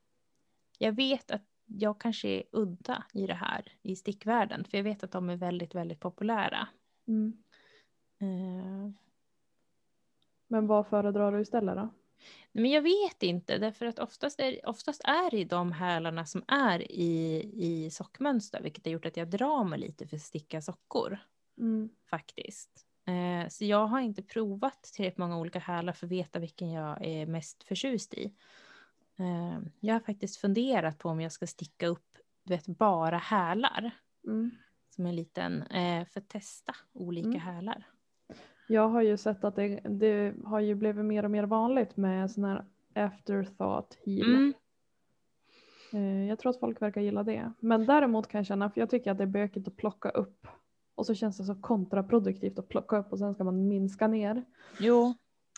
jag vet att jag kanske är udda i det här i stickvärlden, för jag vet att de är väldigt, väldigt populära. Mm. Ehm, Men vad föredrar du istället då? Men jag vet inte, därför att oftast är, oftast är det de hälarna som är i, i sockmönster, vilket har gjort att jag drar mig lite för att sticka sockor, Mm. faktiskt. Eh, så jag har inte provat tillräckligt många olika hälar för att veta vilken jag är mest förtjust i. Eh, jag har faktiskt funderat på om jag ska sticka upp du vet, bara hälar. Mm. Som en liten, eh, för att testa olika Mm. hälar. Jag har ju sett att det, det har ju blivit mer och mer vanligt med sån här afterthought heal. Mm. Eh, Jag tror att folk verkar gilla det. Men däremot kan jag känna, för jag tycker att det är bökigt att plocka upp. Och så känns det så kontraproduktivt att plocka upp och sen ska man minska ner. Jo,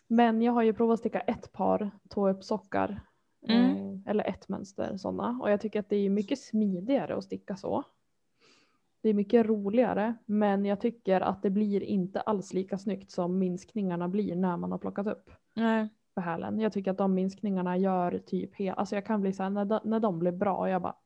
Men jag har ju provat att sticka ett par tå-upp-sockar. Mm. Eh, eller ett mönster sådana. Och jag tycker att det är mycket smidigare att sticka så. Det är mycket roligare. Men jag tycker att det blir inte alls lika snyggt som minskningarna blir när man har plockat upp nej. för hälen. Jag tycker att de minskningarna gör typ helt, alltså jag kan bli så här när de, när de blir bra, jag bara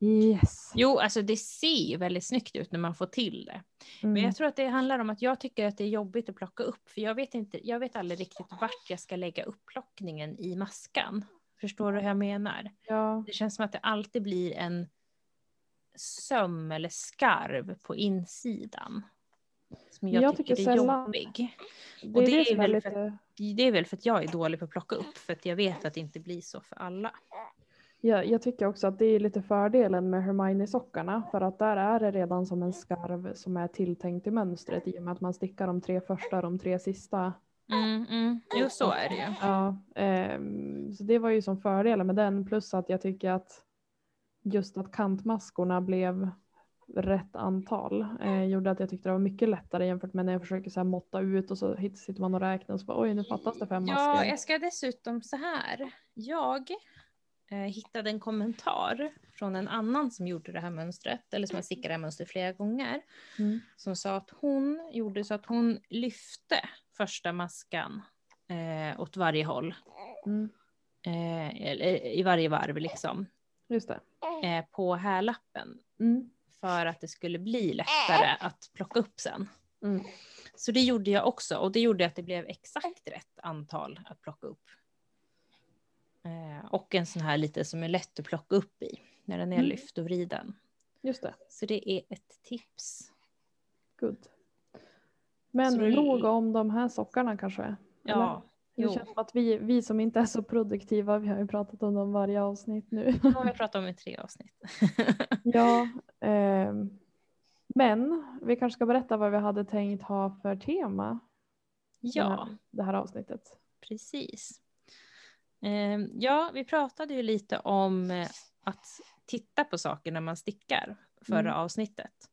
yes. Jo, alltså det ser ju väldigt snyggt ut när man får till det. Men Mm. jag tror att det handlar om att jag tycker att det är jobbigt att plocka upp. För jag vet, inte, jag vet aldrig riktigt vart jag ska lägga upp plockningen i maskan. Förstår du hur jag menar? Ja, Det känns som att det alltid blir en söm eller skarv på insidan. Som jag, Jag tycker, tycker är sällan- jobbig. det, Och är det det är väl lite, Det är väl för att jag är dålig på att plocka upp. För att jag vet att det inte blir så för alla. Ja, jag tycker också att det är lite fördelen med Hermione-sockarna för att där är det redan som en skarv som är tilltänkt i mönstret i och med att man stickar de tre första och de tre sista. Mm, mm. Jo, så är det ju. Ja, ehm, så det var ju som fördelen med den plus att jag tycker att just att kantmaskorna blev rätt antal eh, gjorde att jag tyckte det var mycket lättare jämfört med när jag försöker så här måtta ut och så sitter man och räknar och så bara oj nu fattas det fem Ja, masker. jag ska dessutom så här. Jag eh, hittade en kommentar från en annan som gjorde det här mönstret, eller som har stickat det här mönstret flera gånger, Mm. som sa att hon gjorde så att hon lyfte första maskan eh, åt varje håll, Mm. eh, eller i varje varv liksom, Just det. eh, på härlappen Mm. för att det skulle bli lättare att plocka upp sen. Mm. Så det gjorde jag också och det gjorde att det blev exakt rätt antal att plocka upp. Eh, och en sån här lite som är lätt att plocka upp i när den är Mm. lyft och vriden. Just det. Så det är ett tips. Good. Men det- nog om de här sockarna kanske. Ja, Det jo. känns som att vi, vi som inte är så produktiva, vi har ju pratat om dem varje avsnitt nu. Det har vi pratat om i tre avsnitt. (laughs) Ja, ehm, men vi kanske ska berätta vad vi hade tänkt ha för tema det ja, det här avsnittet. precis. Eh, ja, vi pratade ju lite om eh, att titta på saker när man stickar förra Mm. avsnittet.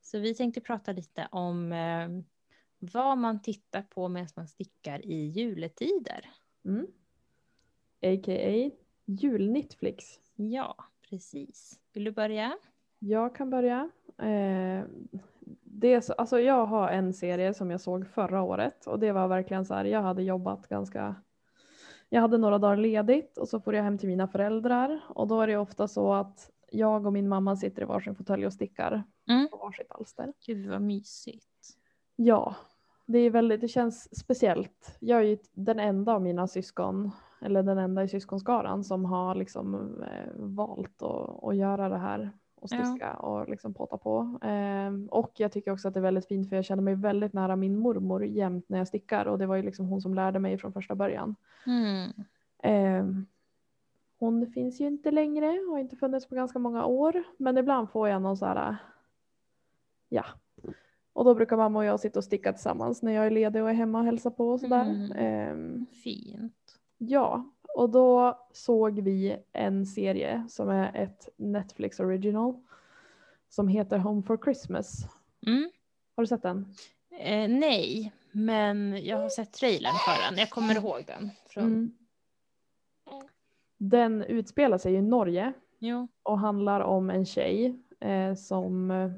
Så vi tänkte prata lite om eh, vad man tittar på medan man stickar i juletider. Mm. A.k.a. julnitflix. Ja, precis. Vill du börja? Jag kan börja. Eh, det så, alltså jag har en serie som jag såg förra året och det var verkligen så här, jag hade jobbat ganska jag hade några dagar ledigt och så får jag hem till mina föräldrar och då är det ofta så att jag och min mamma sitter i varsin fåtölj och stickar Mm. på varsitt alster. Gud vad mysigt. Ja, det är väldigt, det känns speciellt. Jag är ju den enda av mina syskon, eller den enda i syskonskaran som har liksom eh, valt att, att göra det här och Ja. sticka och liksom påta på. Ehm, och jag tycker också att det är väldigt fint för jag känner mig väldigt nära min mormor jämt när jag stickar och det var ju liksom hon som lärde mig från första början. Mm. Ehm, hon finns ju inte längre, har inte funnits på ganska många år, men ibland får jag någon så här, ja. Och då brukar mamma och jag sitta och sticka tillsammans när jag är ledig och är hemma och hälsar på och sådär. Mm. Ehm, Fint. ja, och då såg vi en serie som är ett Netflix original som heter Home for Christmas. Mm. Har du sett den? Eh, nej, men jag har sett trailern för den. Jag kommer ihåg den. Från... Mm. Den utspelar sig i Norge Jo, och handlar om en tjej eh, som eh,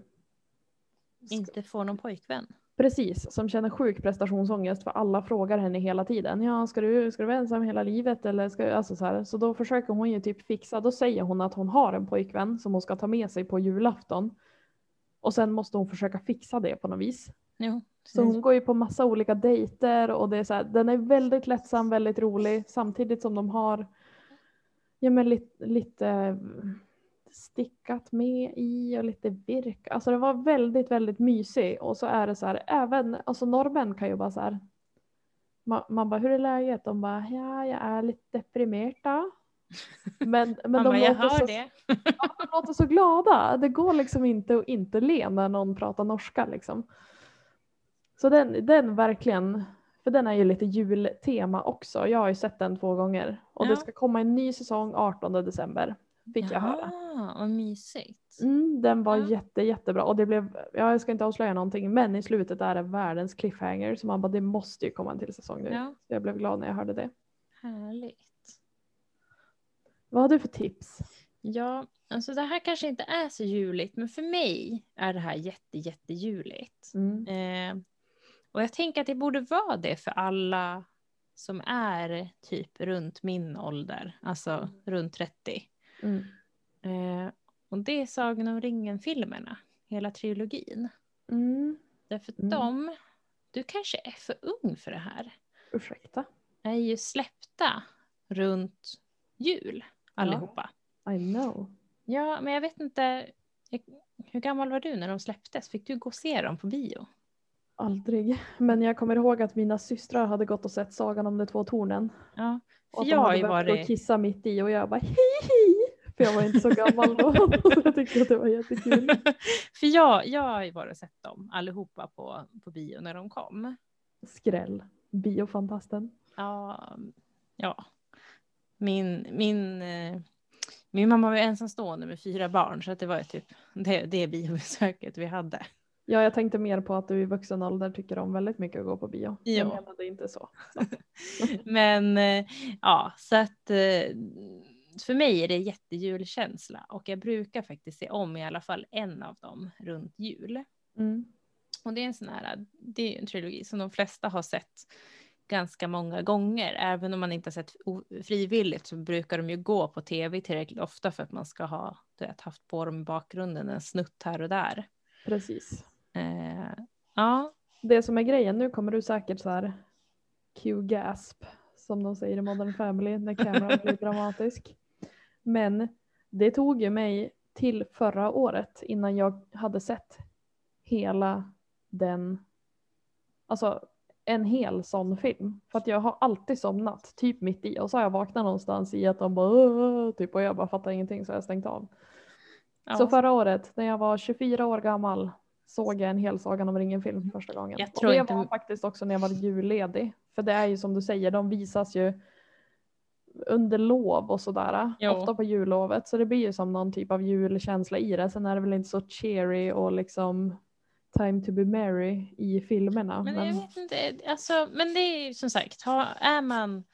inte får någon pojkvän. Precis, som känner sjuk prestationsångest för alla frågar henne hela tiden. Ja, ska du, ska du vara ensam hela livet eller ska du, alltså så här. Så då försöker hon ju typ fixa, då säger hon att hon har en pojkvän som hon ska ta med sig på julafton. Och sen måste hon försöka fixa det på något vis. Jo, Så hon går ju på massa olika dejter och det är så här, den är väldigt lättsam, väldigt rolig samtidigt som de har ja, men lite, lite stickat med i och lite virk. Alltså det var väldigt, väldigt mysig. Och så är det så här, även, alltså norrmän kan ju bara så här. Man, man bara, hur är läget? De bara, ja, jag är lite deprimerad. Men, (laughs) men de, bara, låter hör så, det. (laughs) de låter så glada. Det går liksom inte att inte le när någon pratar norska liksom. Så den, den verkligen, för den är ju lite jultema också. Jag har ju sett den två gånger. Och Ja. det ska komma en ny säsong 18 december. Fick jag höra. Jaha, vad mysigt. Mm, den var Ja. jätte, jättebra och det blev, ja, jag ska inte avslöja någonting, men i slutet är det världens cliffhanger så man bara det måste ju komma en till säsong nu. Ja, Så jag blev glad när jag hörde det. härligt. Vad har du för tips? Ja, alltså det här kanske inte är så juligt, men för mig är det här jätte, jättejuligt. Mm. Eh, och jag tänker att det borde vara det för alla som är typ runt min ålder, alltså runt 30. Mm. Eh, och det är Sagan om ringen-filmerna, hela trilogin. Mm. Därför att Mm. de, du kanske är för ung för det här, Ursäkta? är ju släppta runt jul allihopa. I know. Ja, men jag vet inte. Hur gammal var du när de släpptes? Fick du gå och se dem på bio? Aldrig. Men jag kommer ihåg att mina systrar hade gått och sett Sagan om de två tornen. Ja, Och för att jag de hade börjat och varit... kissa mitt i och jag bara hi hi. För jag var inte så gammal då. (laughs) jag tyckte att det var jättekul. (laughs) för jag, jag har ju varit och sett dem allihopa på, på bio när de kom. Skräll. Biofantasten. Ja, ja. Min, min, eh, min mamma var ju ensamstående med fyra barn så att det var ju typ det, det biobesöket vi hade. Ja, jag tänkte mer på att du i vuxen ålder tycker om väldigt mycket att gå på bio. Ja. Jag menade inte så. så. (laughs) Men eh, ja, så att eh, för mig är det jättejulkänsla och jag brukar faktiskt se om i alla fall en av dem runt jul. Mm. Och det är en sån här, det är en trilogi som de flesta har sett ganska många gånger. Även om man inte har sett frivilligt så brukar de ju gå på tv tillräckligt ofta för att man ska ha du vet, haft på dem i bakgrunden en snutt här och där. Precis. Eh, ja, Det som är grejen, nu kommer du säkert så här Q-gasp som de säger i Modern Family när (laughs) kameran blir dramatisk. Men det tog ju mig till förra året innan jag hade sett hela den, alltså en hel sån film. För att jag har alltid somnat, typ mitt i. Och så har jag vaknat någonstans i att de bara typ och jag bara fattar ingenting så jag stängt av. ja. Så förra året när jag var 24 år gammal såg jag en hel Sagan om ringen-film första gången. Jag och tror det inte- var faktiskt också när jag var julledig. För det är ju som du säger, de visas ju under lov och sådär. Jo. Ofta på jullovet. Så det blir ju som någon typ av julkänsla i det. Sen är det väl inte så cheery och liksom time to be merry i filmerna. Men Men, jag vet inte, alltså, men det är ju som sagt, ha, är, man,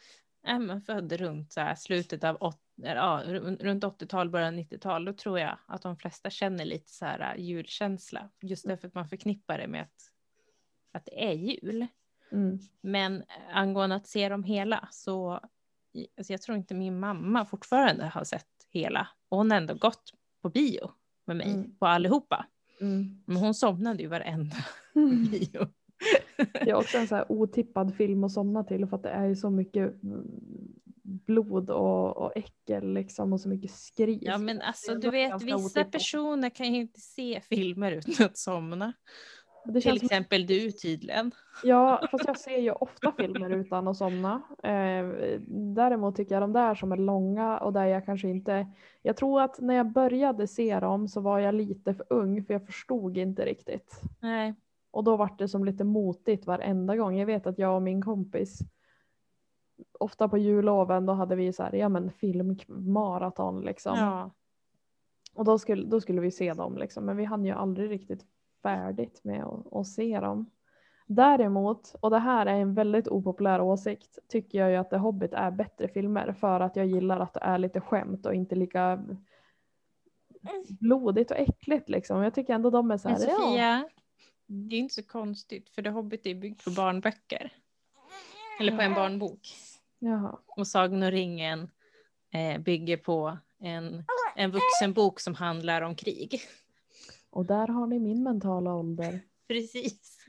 är man född runt så här slutet av åt, eller, ja, ru- runt 80-tal, början 90-tal, då tror jag att de flesta känner lite så här äh, julkänsla. Just därför att man förknippar det med att, att det är jul. mm, Men angående att se dem hela så, alltså jag tror inte min mamma fortfarande har sett hela. Och hon har ändå gått på bio med mig, Mm. på allihopa. mm. Men hon somnade ju varenda (laughs) bio. Det är också en så här otippad film att somna till för att det är ju så mycket mm, blod och, och äckel liksom och så mycket skrik. Ja men alltså du vet vissa otippat. personer kan ju inte se filmer utan att somna. Det Till som, exempel du tydligen. ja, (laughs) fast jag ser ju ofta filmer utan att somna. Eh, däremot tycker jag de där som är långa och där jag kanske inte... Jag tror att när jag började se dem så var jag lite för ung för jag förstod inte riktigt. Nej. Och då var det som lite motigt varenda gång. Jag vet att jag och min kompis ofta på julloven då hade vi så här, ja men filmmaraton liksom. Ja. Och då skulle, då skulle vi se dem liksom. Men vi hann ju aldrig riktigt färdigt med att, att se dem. Däremot, och det här är en väldigt opopulär åsikt, tycker jag ju att The Hobbit är bättre filmer för att jag gillar att det är lite skämt och inte lika blodigt och äckligt liksom. Jag tycker ändå de är så Men här, ja. Sofia, det är inte så konstigt för The Hobbit är byggt på barnböcker. Eller på en barnbok. Jaha. Och Sagan och ringen eh, bygger på en, en vuxenbok som handlar om krig. Och där har ni min mentala ålder. (laughs) Precis.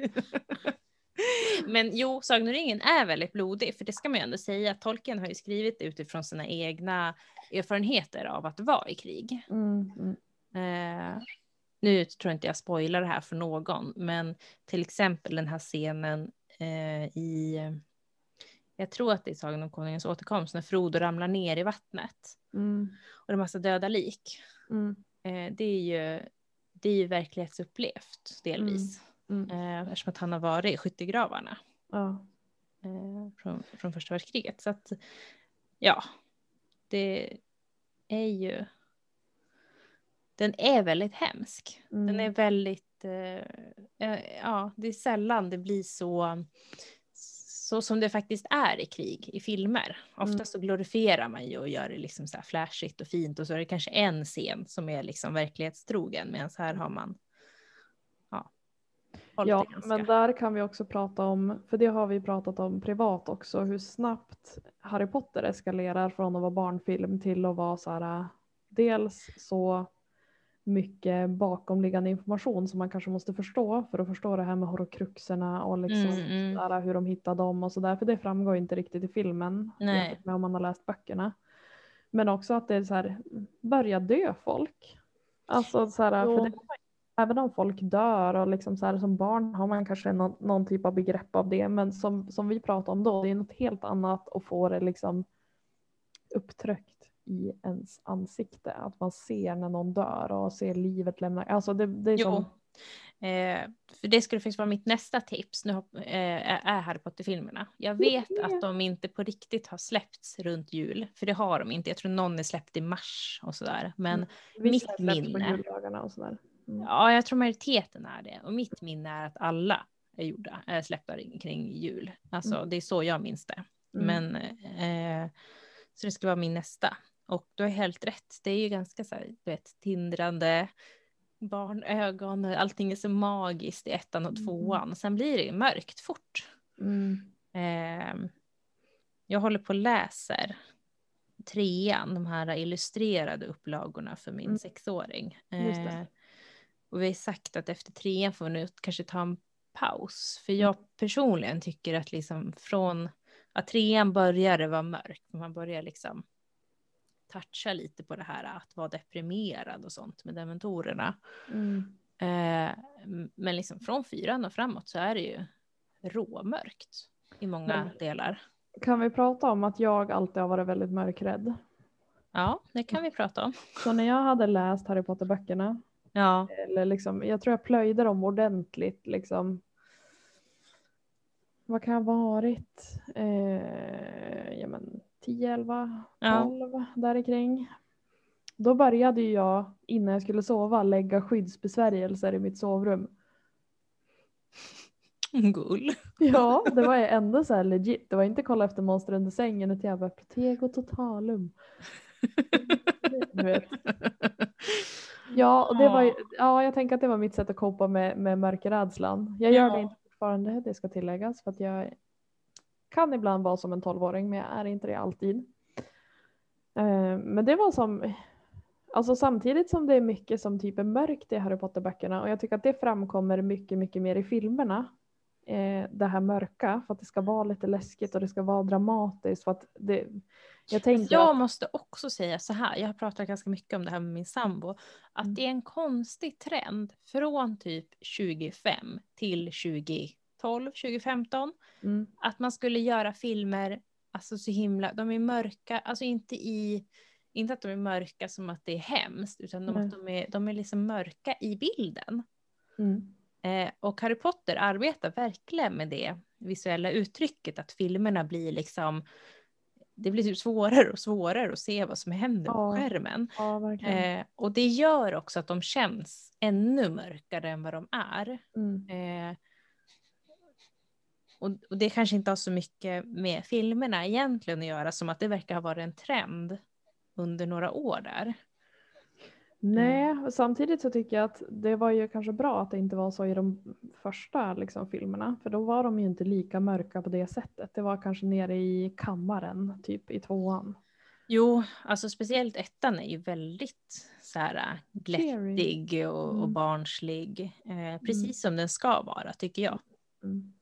Men jo, Sagan om ringen är väldigt blodig, för det ska man ju ändå säga. Tolkien har ju skrivit utifrån sina egna erfarenheter av att vara i krig. Mm, mm. Eh, nu tror jag inte jag spoilar det här för någon, men till exempel den här scenen eh, i, jag tror att det är Sagan om Konungens återkomst, när Frodo ramlar ner i vattnet Mm, och det är massa döda lik. mm, Eh, det, är ju, det är ju verklighetsupplevt delvis, mm. eh, eftersom att han har varit i skyttegravarna Ja. eh, från, från första världskriget. Så att, ja, det är ju, den är väldigt hemsk. Den är Mm. väldigt, eh, eh, ja, det är sällan det blir så, så som det faktiskt är i krig i filmer. Oftast Mm. så glorifierar man ju och gör det liksom så här flashigt och fint och så är det kanske en scen som är liksom verklighetstrogen medan här har man, ja, Ja, men där kan vi också prata om, för det har vi pratat om privat också, hur snabbt Harry Potter eskalerar från att vara barnfilm till att vara så här, dels så mycket bakomliggande information som man kanske måste förstå för att förstå det här med horrokruxerna och liksom Mm, mm. Där, hur de hittar dem och sådär, för det framgår inte riktigt i filmen Nej. med om man har läst böckerna. Men också att det är så här, börja dö folk. Alltså så här, Jo. för det, även om folk dör och liksom så här, som barn har man kanske någon, någon typ av begrepp av det, men som, som vi pratade om då, det är något helt annat att få det liksom upptryckt i ens ansikte. Att man ser när någon dör och ser livet lämna. Alltså det, det är Jo. som, Eh, för det skulle faktiskt vara mitt nästa tips nu hopp- eh, är Harry Potter-filmerna. Jag vet det. att de inte på riktigt har släppts runt jul, för det har de inte. Jag tror någon är släppt i mars och sådär. Men vissa mitt minne. och sådär. Mm. ja, jag tror majoriteten är det. Och mitt minne är att alla är gjorda, är släppta kring jul. Alltså det är så jag minns det. Mm. Men eh, så det ska vara min nästa. Och du har helt rätt. Det är ju ganska så här, du vet, tindrande barnögon. Allting är så magiskt i ettan och Mm. tvåan. Sen blir det ju mörkt fort. Mm. Eh, jag håller på och läser trean, de här illustrerade upplagorna för min Mm. sexåring. Det. Eh, och vi har sagt att efter trean får vi nu kanske ta en paus. För Mm. jag personligen tycker att liksom från att trean började vara mörk, man börjar liksom toucha lite på det här att vara deprimerad och sånt med dementorerna. Mm. Eh, men liksom från fyran och framåt så är det ju råmörkt i många Men- delar. Kan vi prata om att jag alltid har varit väldigt mörkrädd? Ja, det kan vi prata om. Så när jag hade läst Harry Potter-böckerna, Ja, eller liksom, jag tror jag plöjde dem ordentligt liksom. Vad kan jag ha varit? Eh, ja men 10, 11, Ja. 12 där kring. Då började ju jag innan jag skulle sova lägga skyddsbesvärjelser i mitt sovrum. gull. (laughs) Ja, det var ju ändå så här legit. Det var inte kolla efter monster under sängen utan jag bara Protego totalum. (laughs) Ja, det var ja, jag tänker att det var mitt sätt att copa med, med mörkerrädslan. Jag gör Ja. det inte fortfarande, det ska tilläggas, för att jag kan ibland vara som en tolvåring, men jag är inte det alltid. Eh, Men det var som, alltså samtidigt som det är mycket som typ är mörkt i Harry Potter-böckerna och jag tycker att det framkommer mycket, mycket mer i filmerna. eh, Det här mörka, för att det ska vara lite läskigt och det ska vara dramatiskt. För att det, jag tänker Jag att, måste också säga så här, jag har pratat ganska mycket om det här med min sambo, att Mm. det är en konstig trend från typ 25 till 2012, 2015, mm, att man skulle göra filmer, alltså så himla, de är mörka, alltså inte i, inte att de är mörka som att det är hemskt, utan de, att de, är, de är liksom mörka i bilden. mm, Eh, och Harry Potter arbetar verkligen med det visuella uttrycket, att filmerna blir liksom, det blir typ svårare och svårare att se vad som händer på Ja. skärmen. ja. Eh, och det gör också att de känns ännu mörkare än vad de är. Mm. Eh, och, och det kanske inte har så mycket med filmerna egentligen att göra, som att det verkar ha varit en trend under några år där. Nej, och samtidigt så tycker jag att det var ju kanske bra att det inte var så i de första liksom, filmerna. För då var de ju inte lika mörka på det sättet. Det var kanske nere i kammaren, typ i tvåan. Jo, alltså speciellt ettan är ju väldigt så här äh, glättig och, och Mm. barnslig. Eh, precis som den ska vara tycker jag. Mm.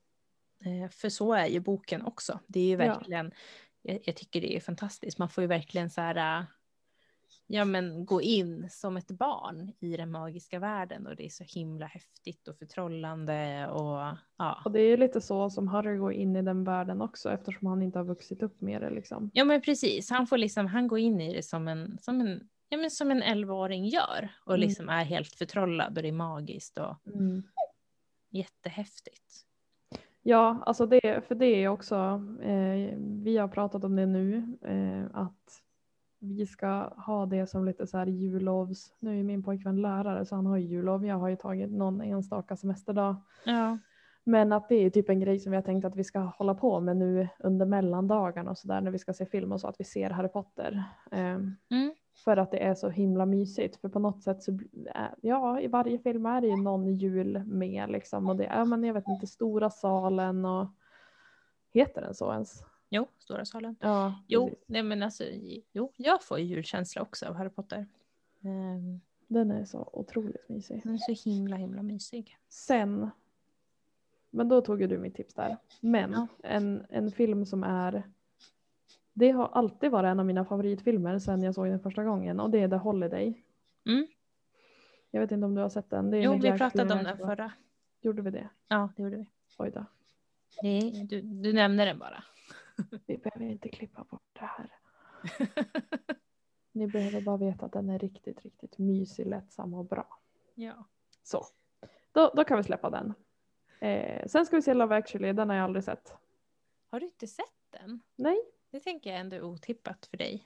Eh, för så är ju boken också. Det är ju Ja. verkligen, jag, jag tycker det är fantastiskt. Man får ju verkligen så här, äh, ja, men gå in som ett barn i den magiska världen och det är så himla häftigt och förtrollande och ja. Och det är ju lite så som Harry går in i den världen också eftersom han inte har vuxit upp med det liksom. Ja men precis, han får liksom, han går in i det som en, som en, ja, men som en 11-åring gör och Mm. liksom är helt förtrollad och det är magiskt och jättehäftigt. Ja, alltså det, för det är också, eh, vi har pratat om det nu, eh, att vi ska ha det som lite så här jullovs, nu är min pojkvän lärare så han har ju jullov, jag har ju tagit någon enstaka semesterdag. Ja. Men att det är typ en grej som vi har tänkt att vi ska hålla på med nu under mellandagarna och sådär när vi ska se film och så att vi ser Harry Potter. Eh, Mm. För att det är så himla mysigt. För på något sätt så, ja i varje film är det ju någon jul med liksom. Och det är, men jag vet inte, stora salen och heter den så ens? Jo, Stora salen. Ja, Jo, precis. nej men alltså, jo, jag får ju julkänsla också av Harry Potter. Ehm, Den är så otroligt mysig. Den är så himla, himla mysig. Sen, men då tog ju du mitt tips där. Men Ja. en, en film som är, det har alltid varit en av mina favoritfilmer sen jag såg den första gången och det är The Holiday. Mm. Jag vet inte om du har sett den? Jo, vi pratade om den förra. Gjorde vi det? Ja, det gjorde vi. Oj då. Nej, du, du nämnde den bara. Vi behöver inte klippa bort det här. Ni behöver bara veta att den är riktigt, riktigt mysig, lättsam och bra. ja. Så, då, då kan vi släppa den. Eh, sen ska vi se Love actually, den har jag aldrig sett. Har du inte sett den? Nej, Det tänker jag ändå är otippat för dig.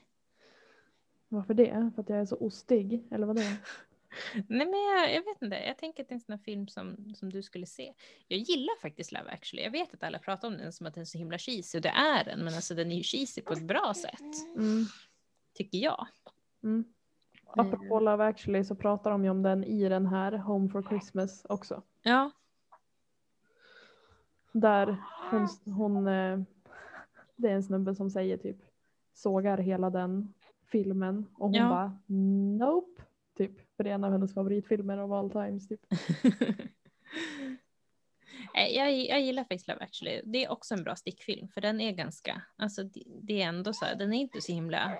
varför det? För att jag är så ostig, eller vadå? (laughs) Nej, men jag, jag vet inte. Jag tänker att det är en sån här film som, som du skulle se. Jag gillar faktiskt Love actually. Jag vet att alla pratar om den som att den är så himla cheesy och det är den. Men alltså den är ju cheesy på ett bra sätt. Mm, Tycker jag. mm. Apropå Love actually så pratar de ju om den i den här Home for Christmas också. Ja. Där hon, hon eh, det är en snubbe som säger typ sågar hela den filmen och hon Ja. bara nope. Typ, för det är en av hennes favoritfilmer of all times. Typ. Nej, (laughs) jag, jag gillar faktiskt Love actually. Det är också en bra stickfilm för den är ganska, alltså det, det är ändå så här, den är inte så himla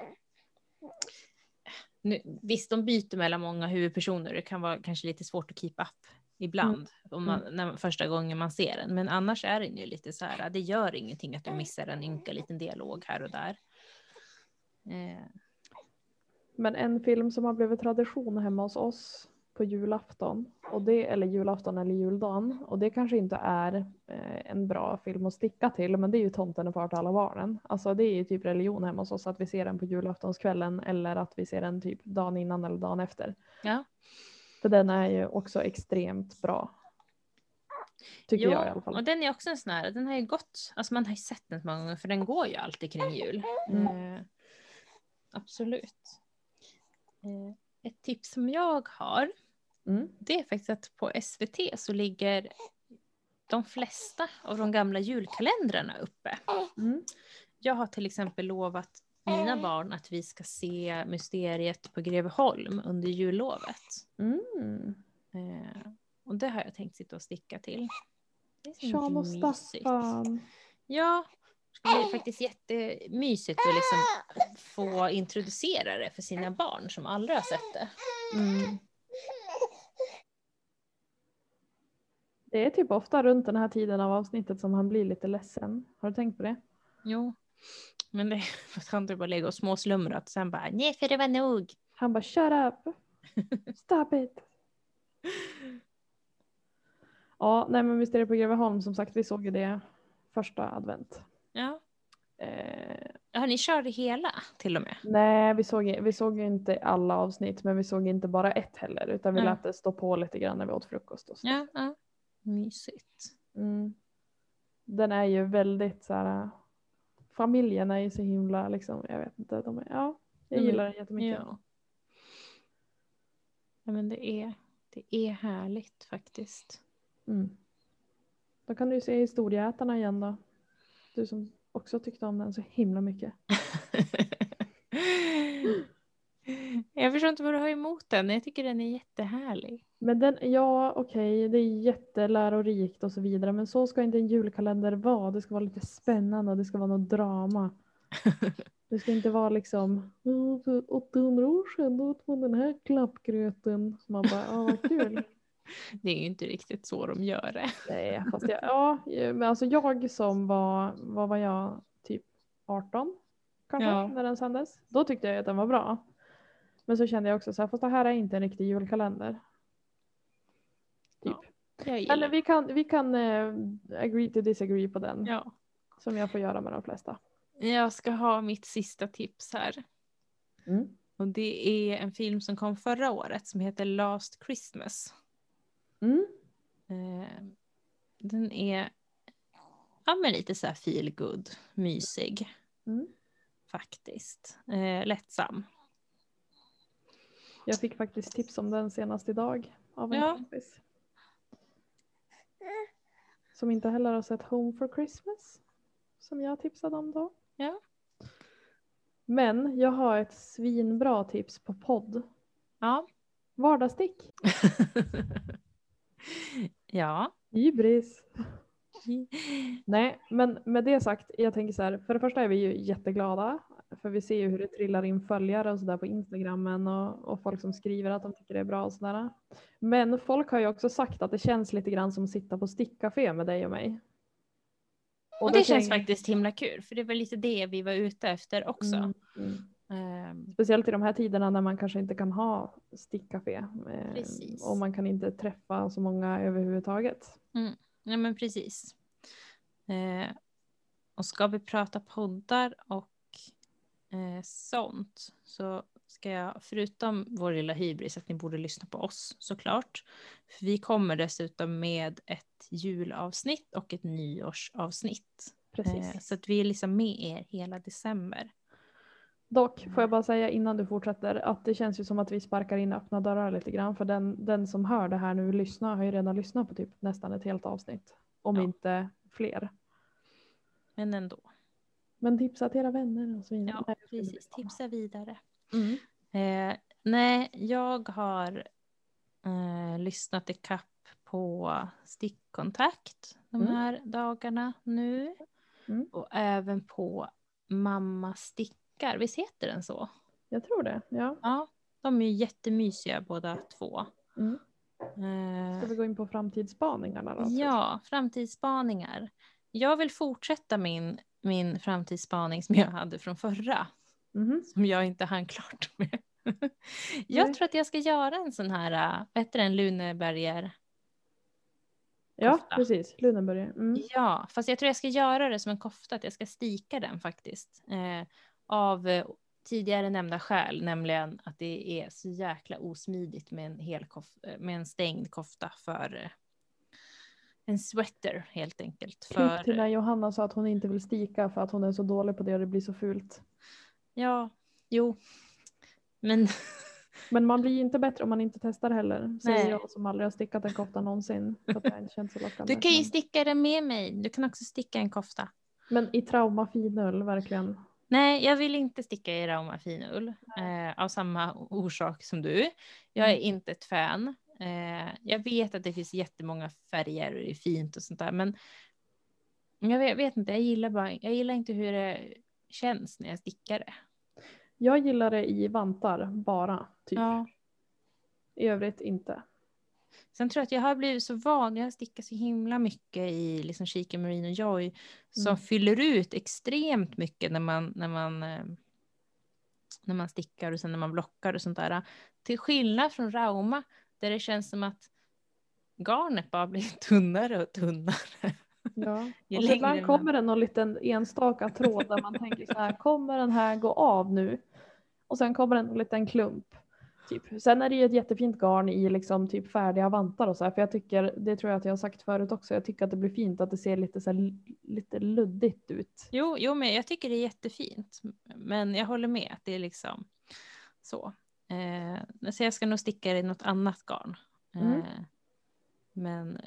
nu, visst, de byter mellan många huvudpersoner. Det kan vara kanske lite svårt att keep up ibland om man, när, första gången man ser den. Men annars är den ju lite så här, det gör ingenting att du missar en ynka liten dialog här och där. Eh, Men en film som har blivit tradition hemma hos oss på julafton, och det, eller julafton eller juldagen, och det kanske inte är eh, en bra film att sticka till, men det är ju Tomten är far till alla barnen. Alltså det är ju typ religion hemma hos oss att vi ser den på julaftonskvällen eller att vi ser den typ dagen innan eller dagen efter. ja. För den är ju också extremt bra. Tycker Jo, jag i alla fall. och den är också en sån här, den har ju gått, alltså man har ju sett den så många gånger för den går ju alltid kring jul. Mm. Eh, absolut. Eh, ett tips som jag har, Mm. det är faktiskt att på SVT så ligger de flesta av de gamla julkalendrarna uppe. Mm. Jag har till exempel lovat mina barn att vi ska se Mysteriet på Greveholm under jullovet. Mm. Eh, och det har jag tänkt sitta och sticka till. Sean och. Staffan. Ja, det är faktiskt jättemysigt att liksom få introducera det för sina barn som aldrig har sett det. Mm. Det är typ ofta runt den här tiden av avsnittet som han blir lite ledsen. Har du tänkt på det? Jo, men det (laughs) för att han typ bara ligger och småslumrat sen bara nej för det var nog. Han bara shut up. (laughs) Stop it. Ja, nej men Mysteriet på Greveholm som sagt, vi såg ju det första advent. Ja. Eh, Har ni kört det hela till och med? nej, vi såg, vi såg ju inte alla avsnitt, men vi såg inte bara ett heller, utan vi Mm. lät det stå på lite grann när vi åt frukost och så. Ja, ja. Mysigt. Mm. Den är ju väldigt så här. Familjen är ju så himla liksom, jag vet inte, de är, ja, jag gillar den jättemycket. Ja. ja, men det är, det är härligt faktiskt. Mm. Då kan du ju se Historieätarna igen då. Du som också tyckte om den så himla mycket. (laughs) Jag förstår inte vad du har emot den. Jag tycker den är jättehärlig. Men den, ja okej, det är jättelärorikt och så vidare, men så ska inte en julkalender vara. Det ska vara lite spännande och det ska vara något drama. (laughs) Det ska inte vara liksom "Ja, för 800 år sedan då åt man den här klappgröten. Man bara, ja vad kul. (laughs) Det är ju inte riktigt så de gör det. Nej, fast jag, ja, men alltså jag som var, vad var jag, typ 18 kanske Ja. när den sändes. Då tyckte jag att den var bra. Men så kände jag också så här, fast det här är inte en riktig julkalender. Typ. Gillar Eller vi kan, vi kan eh, agree to disagree på den. Ja. Som jag får göra med de flesta. Jag ska ha mitt sista tips här. Mm. Och det är en film som kom förra året som heter Last Christmas. Mm. Eh, den är ja, men lite så här feel good, mysig Mm. faktiskt. Eh, lättsam. Jag fick faktiskt tips om den senast idag av en Ja. kompis. Som inte heller har sett Home for Christmas. Som jag tipsade om då. Ja. Men jag har ett svinbra tips på podd. Ja. Vardagsstick. (laughs) ja. Hybris. (laughs) Nej, men med det sagt, jag tänker så här, för det första är vi ju jätteglada, för vi ser ju hur det trillar in följare och sådär på Instagrammen och, och folk som skriver att de tycker det är bra och sådär. Men folk har ju också sagt att det känns lite grann som att sitta på stickcafé med dig och mig. Och då det känns tänk- faktiskt himla kul, för det var lite det vi var ute efter också. Mm, mm. Ehm, Speciellt i de här tiderna när man kanske inte kan ha stickcafé. eh, Precis. Och man kan inte träffa så många överhuvudtaget. Ja men precis. Eh, och ska vi prata poddar och eh, sånt så ska jag förutom vår lilla hybris att ni borde lyssna på oss såklart. För vi kommer dessutom med ett julavsnitt och ett nyårsavsnitt. Precis. Eh, så att vi är liksom med er hela december. Dock får jag bara säga innan du fortsätter att det känns ju som att vi sparkar in öppna dörrar lite grann för den, den som hör det här nu lyssnar har ju redan lyssnat på typ nästan ett helt avsnitt. Om Ja. inte fler. Men ändå. Men tipsa till era vänner och så vidare. Ja, precis. Tipsa vidare. Mm. Eh, nej, jag har eh, lyssnat i kapp på stickkontakt de Mm. här dagarna nu. Mm. Och även på Mamma stickar, visst heter den så? Jag tror det. Ja. Ja, de är ju jättemysiga båda två. Mm. Eh, Ska vi gå in på framtidsspaningarna då? ja, framtidsspaningar. Jag vill fortsätta min, min framtidsspaning som jag hade från förra. Mhm. som jag inte hann klart (laughs) med. jag Nej. tror att jag ska göra en sån här, äh, vad heter den, Luneberger? Ja, Kofta. precis. Lunenburger. Mm. Ja, fast jag tror jag ska göra det som en kofta, att jag ska stika den faktiskt. Eh, av eh, tidigare nämnda skäl, nämligen att det är så jäkla osmidigt med en, hel kof- med en stängd kofta för eh, en sweater helt enkelt. Klipp För, till när Johanna sa att hon inte vill stika för att hon är så dålig på det och det blir så fult. ja, jo. Men Men man blir ju inte bättre om man inte testar heller. Säger jag som aldrig har stickat en kofta någonsin. För du kan ju sticka den med mig. Du kan också sticka en kofta. Men i trauma finull, verkligen. Nej, jag vill inte sticka i Rauma finull eh, av samma orsak som du. Jag är Mm. inte ett fan. Eh, jag vet att det finns jättemånga färger och det är fint och sånt där, men jag vet, vet inte, jag gillar, bara, jag gillar inte hur det känns när jag stickar det. Jag gillar det i vantar bara. Typ. Ja. I övrigt inte. Sen tror jag att jag har blivit så van, jag har stickat så himla mycket i liksom Chica och Joy som Mm. fyller ut extremt mycket när man, när man eh, när man stickar och sen när man blockar och sånt där. Till skillnad från Rauma där det känns som att garnet bara blir (laughs) tunnare och tunnare. Ja. Och så ibland kommer det någon liten enstaka tråd där man tänker så här, kommer den här gå av nu? Och sen kommer en liten klump. Typ. Sen är det ju ett jättefint garn i liksom typ färdiga vantar och så här, för jag tycker, det tror jag att jag har sagt förut också, jag tycker att det blir fint att det ser lite så här, lite luddigt ut. Jo, jo, men jag tycker det är jättefint. Men jag håller med att det är liksom så. Eh, så jag ska nog sticka i något annat garn. Eh, Mm. Men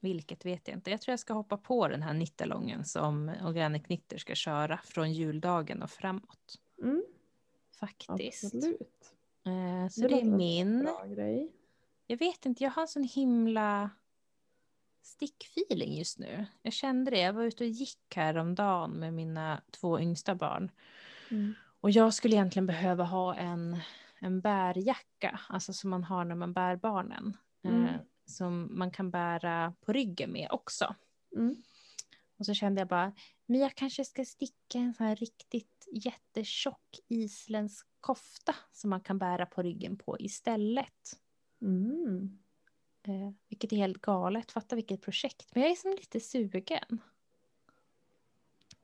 vilket vet jag inte. Jag tror jag ska hoppa på den här nittalongen som Organic Knitter ska köra från juldagen och framåt. Mm, Faktiskt. absolut. Eh, så det, är som en min. Jag vet inte, jag har en sån himla stickfeeling just nu. Jag kände det. Jag var ute och gick häromdagen med mina två yngsta barn. Mm. Och jag skulle egentligen behöva ha en, en bärjacka, alltså som man har när man bär barnen. Mm. Eh, som man kan bära på ryggen med också. Mm. Och så kände jag bara, men jag kanske ska sticka en sån här riktigt jättetjock isländsk kofta som man kan bära på ryggen på istället. Mm. Eh, vilket är helt galet, fatta vilket projekt. Men jag är som lite sugen.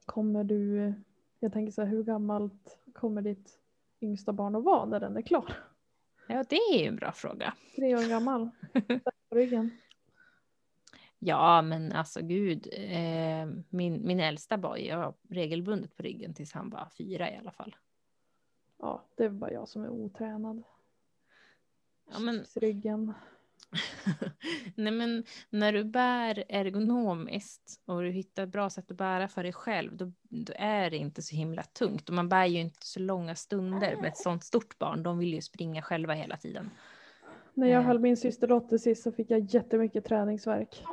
Kommer du, jag tänker så här, hur gammalt kommer ditt yngsta barn att vara när den är klar? Ja, det är ju en bra fråga. Tre år gammal. (laughs) På ryggen. Ja, men alltså gud. Eh, min, min äldsta var ju regelbundet på ryggen tills han var fyra i alla fall. Ja, det är bara jag som är otränad. Ja, men- Ryggen. (laughs) Nej, men när du bär ergonomiskt och du hittar ett bra sätt att bära för dig själv, då, då är det inte så himla tungt. Och man bär ju inte så långa stunder med ett sånt stort barn. De vill ju springa själva hela tiden. När jag Eh. höll min systerdotter sist så fick jag jättemycket träningsverk.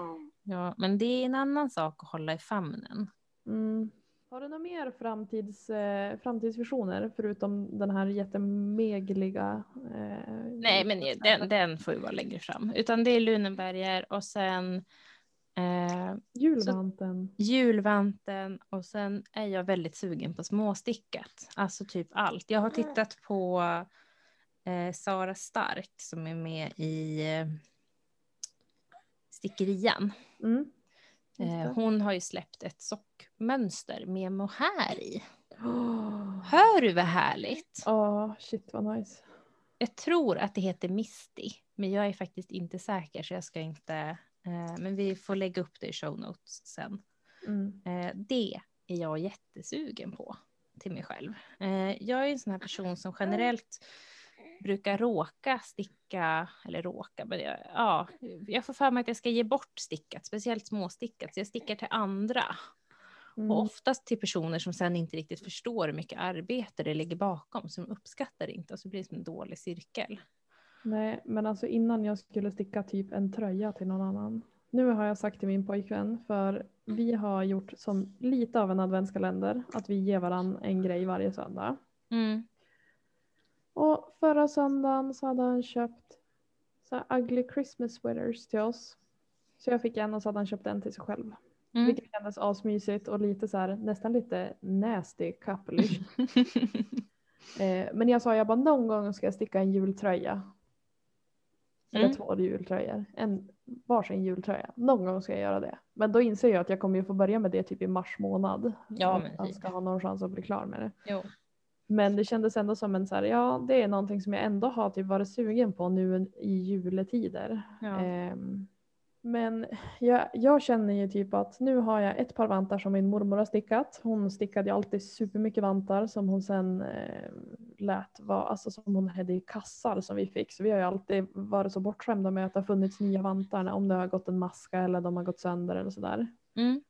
Ja, men det är en annan sak att hålla i famnen. Mm. Har du några mer framtids, eh, framtidsvisioner förutom den här jättemegliga? Nej, men den, den får ju vara längre fram. Utan det är Lunenberger och sen eh, Julvanten. julvanten och sen är jag väldigt sugen på småstickat. Alltså typ allt. Jag har tittat på eh, Sara Stark som är med i eh, Stickerian. Mm. Eh, hon har ju släppt ett sockmönster med mohair i. Åh, (gasps) Hör du vad härligt? oh, shit vad nice. Jag tror att det heter Misty, men jag är faktiskt inte säker så jag ska inte. Eh, men vi får lägga upp det i show notes sen. Mm. Eh, det är jag jättesugen på till mig själv. Eh, jag är en sån här person som generellt brukar råka sticka, eller råka, men jag, ja, jag får för mig att jag ska ge bort stickat, speciellt småstickat, så jag stickar till andra. Mm. Och oftast till personer som sen inte riktigt förstår hur mycket arbete det ligger bakom, som uppskattar det inte, och så blir det som en dålig cirkel. Nej, men alltså innan jag skulle sticka typ en tröja till någon annan. Nu har jag sagt till min pojkvän, för vi har gjort som lite av en adventskalender, att vi ger varandra en grej varje söndag. Mm. Och förra söndagen så hade han köpt så ugly Christmas sweaters till oss. Så jag fick en och så hade han köpt en till sig själv. Mm. Vilket kändes asmysigt och lite så här, nästan lite nasty couple (laughs) eh, Men jag sa jag bara någon gång ska jag sticka en jultröja. Eller Mm. två jultröjor. En varsin jultröja. Någon gång ska jag göra det. Men då inser jag att jag kommer ju få börja med det typ i mars månad. Ja, men jag fint. ska ha någon chans att bli klar med det. jo. Men det kändes ändå som en så här, ja det är någonting som jag ändå har typ varit sugen på nu i juletider. Ja. Ehm, men jag, jag känner ju typ att nu har jag ett par vantar som min mormor har stickat. Hon stickade ju alltid supermycket vantar som hon sen eh, lät vara, alltså som hon hade i kassar som vi fick. Så vi har ju alltid varit så bortskämda med att det har funnits nya vantar om det har gått en maska eller de har gått sönder eller sådär. Mm.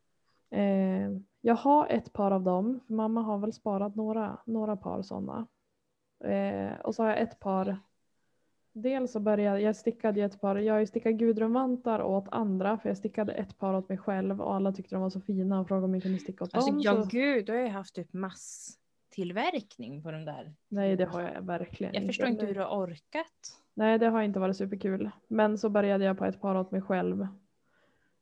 Eh, jag har ett par av dem, för mamma har väl sparat några, några par sådana. Eh, och så har jag ett par, dels så började jag stickade ett par, jag stickat gudrunvantar åt andra för jag stickade ett par åt mig själv och alla tyckte de var så fina och frågade om jag kunde sticka åt Alltså, dem. ja, så, gud, du har ju haft typ masstillverkning på de där. nej det har jag verkligen Jag inte. förstår inte hur du har orkat. Nej det har inte varit superkul. Men så började jag på ett par åt mig själv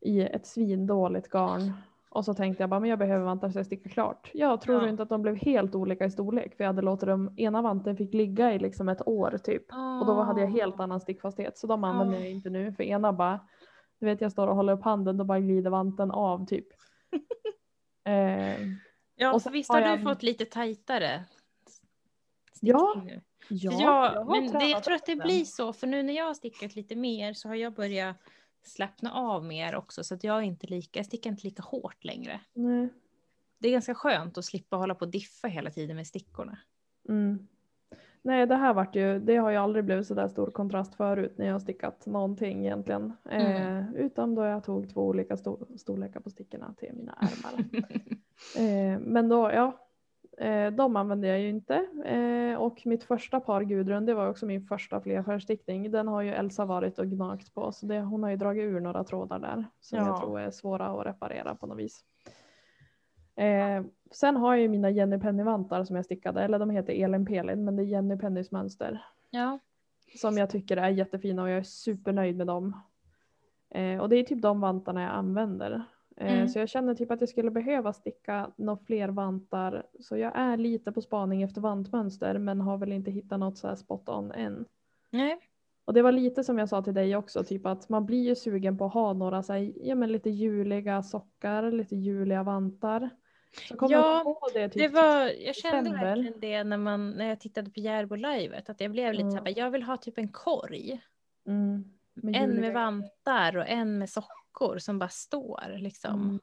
i ett svindåligt garn. Och så tänkte jag bara, men jag behöver vantar så jag stickar klart. Jag tror Ja. inte att de blev helt olika i storlek. För jag hade låtit dem, ena vanten fick ligga i liksom ett år typ. Och då hade jag helt annan stickfasthet. Så de använder Ja. jag inte nu. För ena bara, du vet jag står och håller upp handen, då bara glider vanten av typ. (laughs) eh, Ja, Och så visst har har jag- du fått lite tajtare Ja, stickning nu? ja, jag, har men det, jag tror att det blir så, för nu när jag har stickat lite mer så har jag börjat slappna av mer också, så att jag inte lika, jag stickar inte lika hårt längre. Nej. Det är ganska skönt att slippa hålla på och diffa hela tiden med stickorna. Mm. Nej, det här vart ju, det har ju aldrig blivit så där stor kontrast förut när jag har stickat någonting egentligen. Mm. Eh, utom då jag tog två olika sto- storlekar på stickorna till mina ärmar. (laughs) eh, men då, ja. Eh, de använder jag ju inte. Eh, och mitt första par Gudrun, det var också min första flerfärgstickning. Den har ju Elsa varit och gnagt på så det, hon har ju dragit ur några trådar där som Ja. jag tror är svåra att reparera på något vis. Eh, sen har jag ju mina Jenny Penny-vantar som jag stickade, eller de heter Elin Pelin men det är Jenny Pennys mönster Ja. som jag tycker är jättefina och jag är supernöjd med dem. Eh, och det är typ de vantarna jag använder. Eh, Mm. Så jag känner typ att jag skulle behöva sticka några fler vantar. Så jag är lite på spaning efter vantmönster men har väl inte hittat något så här spot on än. Nej. Och det var lite som jag sa till dig också, typ att man blir ju sugen på att ha några så här, ja, men lite juliga sockar, lite juliga vantar. Ja, det typ Det var, jag kände verkligen det när, man, när jag tittade på Järbo-livet. Att jag blev lite Ja. så här, jag vill ha typ en korg. mm, med En med vantar och en med sockor som bara står liksom. Mm.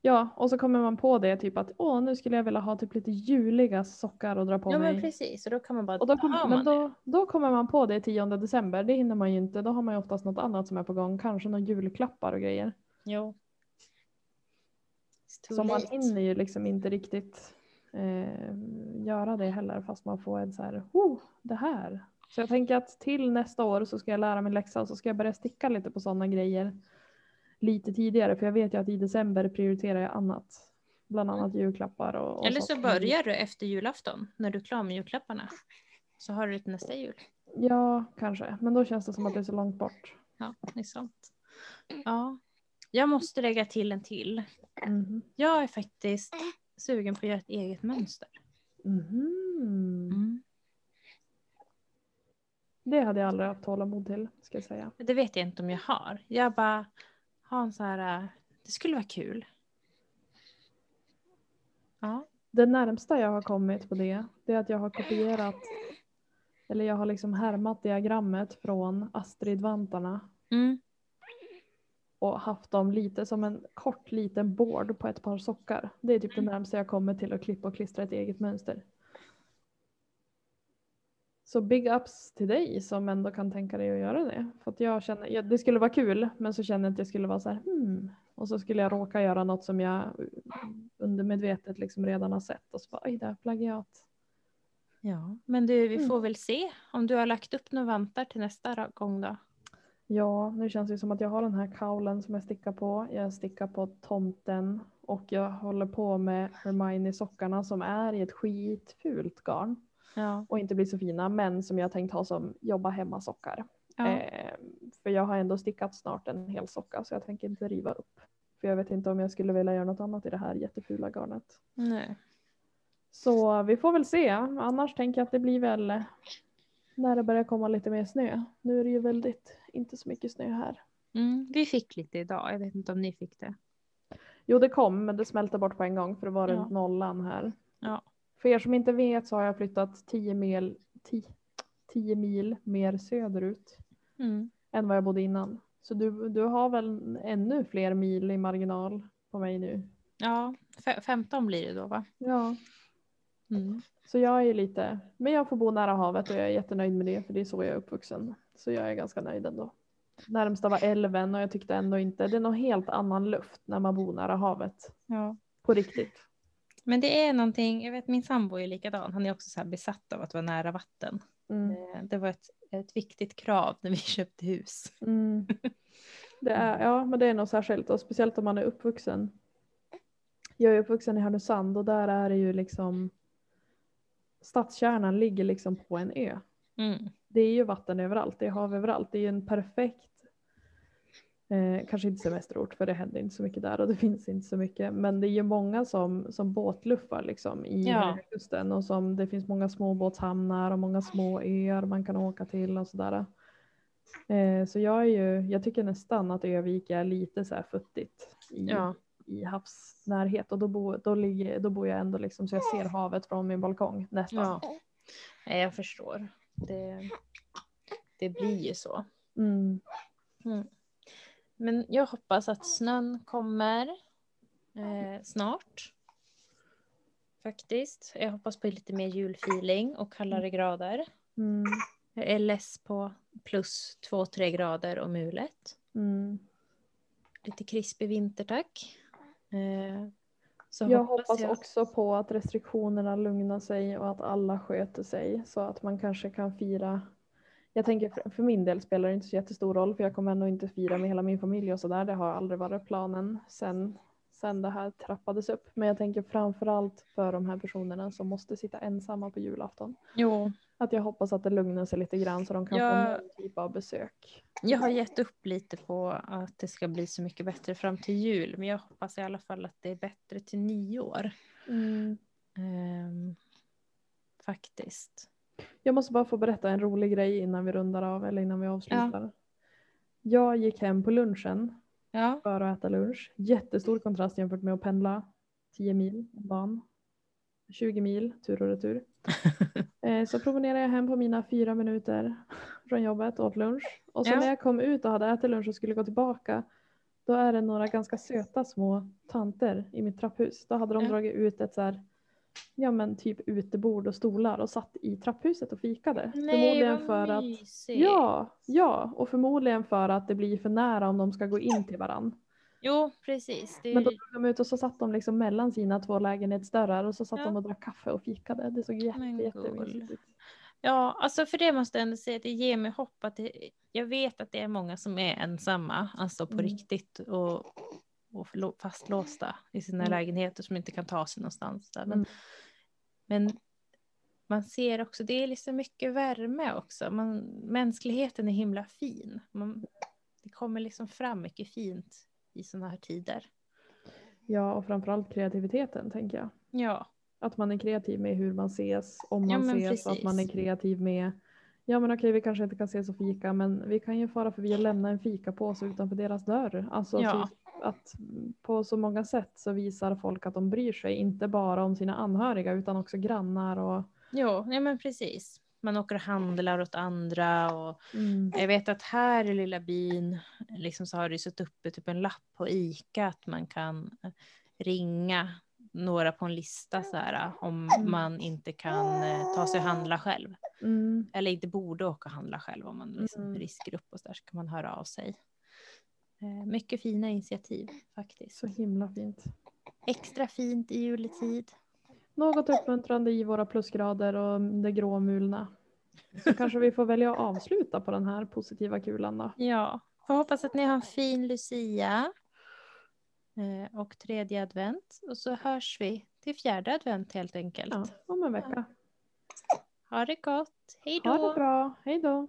Ja, och så kommer man på det typ att åh, nu skulle jag vilja ha typ lite juliga sockar och dra på Ja mig. men precis, och då kan man bara, Och då, kom, har men man då, då kommer man på det 10 december, det hinner man ju inte. Då har man ju oftast något annat som är på gång, kanske några julklappar och grejer. Jo. Så man hinner ju liksom inte riktigt eh, göra det heller fast man får en så här, oh, det här. Så jag tänker att till nästa år så ska jag lära mig läxa och så ska jag börja sticka lite på sådana grejer lite tidigare för jag vet ju att i december prioriterar jag annat. Bland annat julklappar och, och Eller så sånt. börjar du efter julafton när du är klar med julklapparna. Så har du det till nästa jul. Ja, kanske. Men då känns det som att det är så långt bort. Ja, det är sant. Ja. Jag måste lägga till en till. Mhm. Jag är faktiskt sugen på att göra ett eget mönster. Mhm. Mm. Det hade jag aldrig haft tålamod till, ska jag säga. Det vet jag inte om jag har. Jag bara har en så här, äh, det skulle vara kul. Ja. Det närmsta jag har kommit på det, det är att jag har kopierat, eller jag har liksom härmat diagrammet från Astrid-vantarna Mm. och haft dem lite som en kort liten board på ett par sockar. Det är typ det närmsta jag kommer till att klippa och klistra ett eget mönster. Så big ups till dig som ändå kan tänka dig att göra det. För jag känner, ja, det skulle vara kul men så känner jag att jag skulle vara så här hmm. Och så skulle jag råka göra något som jag undermedvetet liksom redan har sett och så bara oj det är plagiat. ja. Men du, vi Mm. får väl se om du har lagt upp några vantar till nästa gång då. Ja, nu känns det som att jag har den här kaulen som jag stickar på. Jag stickar på tomten och jag håller på med Hermione-sockarna som är i ett skitfult garn Ja. och inte blir så fina men som jag tänkt ha som jobba hemma-sockar. ja. Eh, för jag har ändå stickat snart en hel socka så jag tänker inte riva upp. För jag vet inte om jag skulle vilja göra något annat i det här jättefula garnet. Nej. Så vi får väl se. Annars tänker jag att det blir väl när det börjar komma lite mer snö. Nu är det ju väldigt inte så mycket snö här. Mm. Vi fick lite idag, jag vet inte om ni fick det. Jo det kom men det smälte bort på en gång för det var Ja. runt nollan här. Ja. För er som inte vet så har jag flyttat 10 mil, 10, 10 mil mer söderut Mm. än vad jag bodde innan. Så du, du har väl ännu fler mil i marginal på mig nu. Ja, fe- 15 blir det då va? Ja. Mm. Så jag är lite, men jag får bo nära havet och jag är jättenöjd med det för det är så jag är uppvuxen. Så jag är ganska nöjd ändå. Närmsta var älven och jag tyckte ändå inte, det är nog helt annan luft när man bor nära havet. Ja. På riktigt. Men det är någonting, jag vet min sambo är likadan, han är också så besatt av att vara nära vatten. Mm. Eh, Det var ett, ett viktigt krav när vi (laughs) köpte hus. Mm. Det är, ja, men det är nog särskilt och speciellt om man är uppvuxen. Jag är uppvuxen i Härnösand och där är det ju liksom stadskärnan ligger liksom på en ö. Mm. Det är ju vatten överallt, det är hav överallt. Det är ju en perfekt, eh, kanske inte semesterort för det händer inte så mycket där och det (laughs) finns inte så mycket. Men det är ju många som, som båtluffar liksom i Ja. Kusten och som det finns många småbåtshamnar och många små öar man kan åka till och sådär. Eh, så jag är ju, jag tycker nästan att Övik är lite så här futtigt i, Ja. i havsnärhet och då, bo, då, ligger, då bor jag ändå liksom så jag ser havet från min balkong nästan. ja. Jag förstår. Det, det blir ju så. Mm. Mm. Men jag hoppas att snön kommer eh, snart. Faktiskt. Jag hoppas på lite mer julfeeling och kallare grader. Mm. Jag är less på plus 2-3 grader och mulet. Mm. Lite krispig vinter tack. Eh, Så Jag hoppas också på att restriktionerna lugnar sig och att alla sköter sig så att man kanske kan fira. Jag tänker för- för min del spelar det inte så jättestor roll för jag kommer ändå inte fira med hela min familj och sådär. Det har aldrig varit planen sen, sen det här trappades upp. Men jag tänker framförallt för de här personerna som måste sitta ensamma på julafton. Jo, Att jag hoppas att det lugnar sig lite grann så de kan Ja. få någon typ av besök. jag har gett upp lite på att det ska bli så mycket bättre fram till jul. Men jag hoppas i alla fall att det är bättre till nyår. Mm. Ehm, faktiskt. Jag måste bara få berätta en rolig grej innan vi rundar av eller innan vi avslutar. Jag gick hem på lunchen Ja, för att äta lunch. Jättestor kontrast jämfört med att pendla 10 mil om dagen. 20 mil tur och retur. (laughs) Eh, Så promenerade jag hem på mina fyra minuter från jobbet och åt lunch. Och så Ja. när jag kom ut och hade ätit lunch och skulle gå tillbaka då är det några ganska söta små tanter i mitt trapphus. Då hade de Ja. dragit ut ett så här, ja men typ utebord och stolar och satt i trapphuset och fikade. Nej, vad för att mysigt. Ja, ja, och förmodligen för att det blir för nära om de ska gå in till varann. Jo, precis. Det Men då drog de ut och så satt de liksom mellan sina två lägenhetsdörrar och så satt Ja. de och drack kaffe och fikade. Det såg jätte, jättemysigt ut. Ja, alltså för det måste jag ändå säga att det ger mig hopp att det, jag vet att det är många som är ensamma, alltså på Mm. riktigt och, och fastlåsta i sina Mm. lägenheter som inte kan ta sig någonstans. Där. Men, Mm. men man ser också, det är liksom mycket värme också. Man, mänskligheten är himla fin. Man, det kommer liksom fram mycket fint i sådana här tider. Ja, och framförallt kreativiteten tänker jag. Ja, Att man är kreativ med hur man ses, om Ja, man men ses och att man är precis. kreativ med Ja men okej vi kanske inte kan ses och fika men vi kan ju fara förbi och lämna en fikapåse utanför deras dörr. Alltså Ja. Att på så många sätt så visar folk att de bryr sig, inte bara om sina anhöriga utan också grannar och jo, ja men precis. Man åker och handlar åt andra och mm, Jag vet att här i lilla byn liksom så har det suttit uppe typ en lapp på ICA att man kan eh, ringa några på en lista så här, om Mm. man inte kan eh, ta sig och handla själv. mm, Eller inte borde åka och handla själv om man liksom Mm. riskgrupp och så där så kan man höra av sig. Eh, Mycket fina initiativ faktiskt. så himla fint. Extra fint i juletid. Något uppmuntrande i våra plusgrader och det gråmulna. Så kanske vi får välja att avsluta på den här positiva kulan då. (laughs) Ja, får hoppas att ni har en fin Lucia. eh, Och tredje advent. Och så hörs vi till fjärde advent helt enkelt. Ja, om en vecka. Ha det gott. Hej då. Ha det bra. Hej då.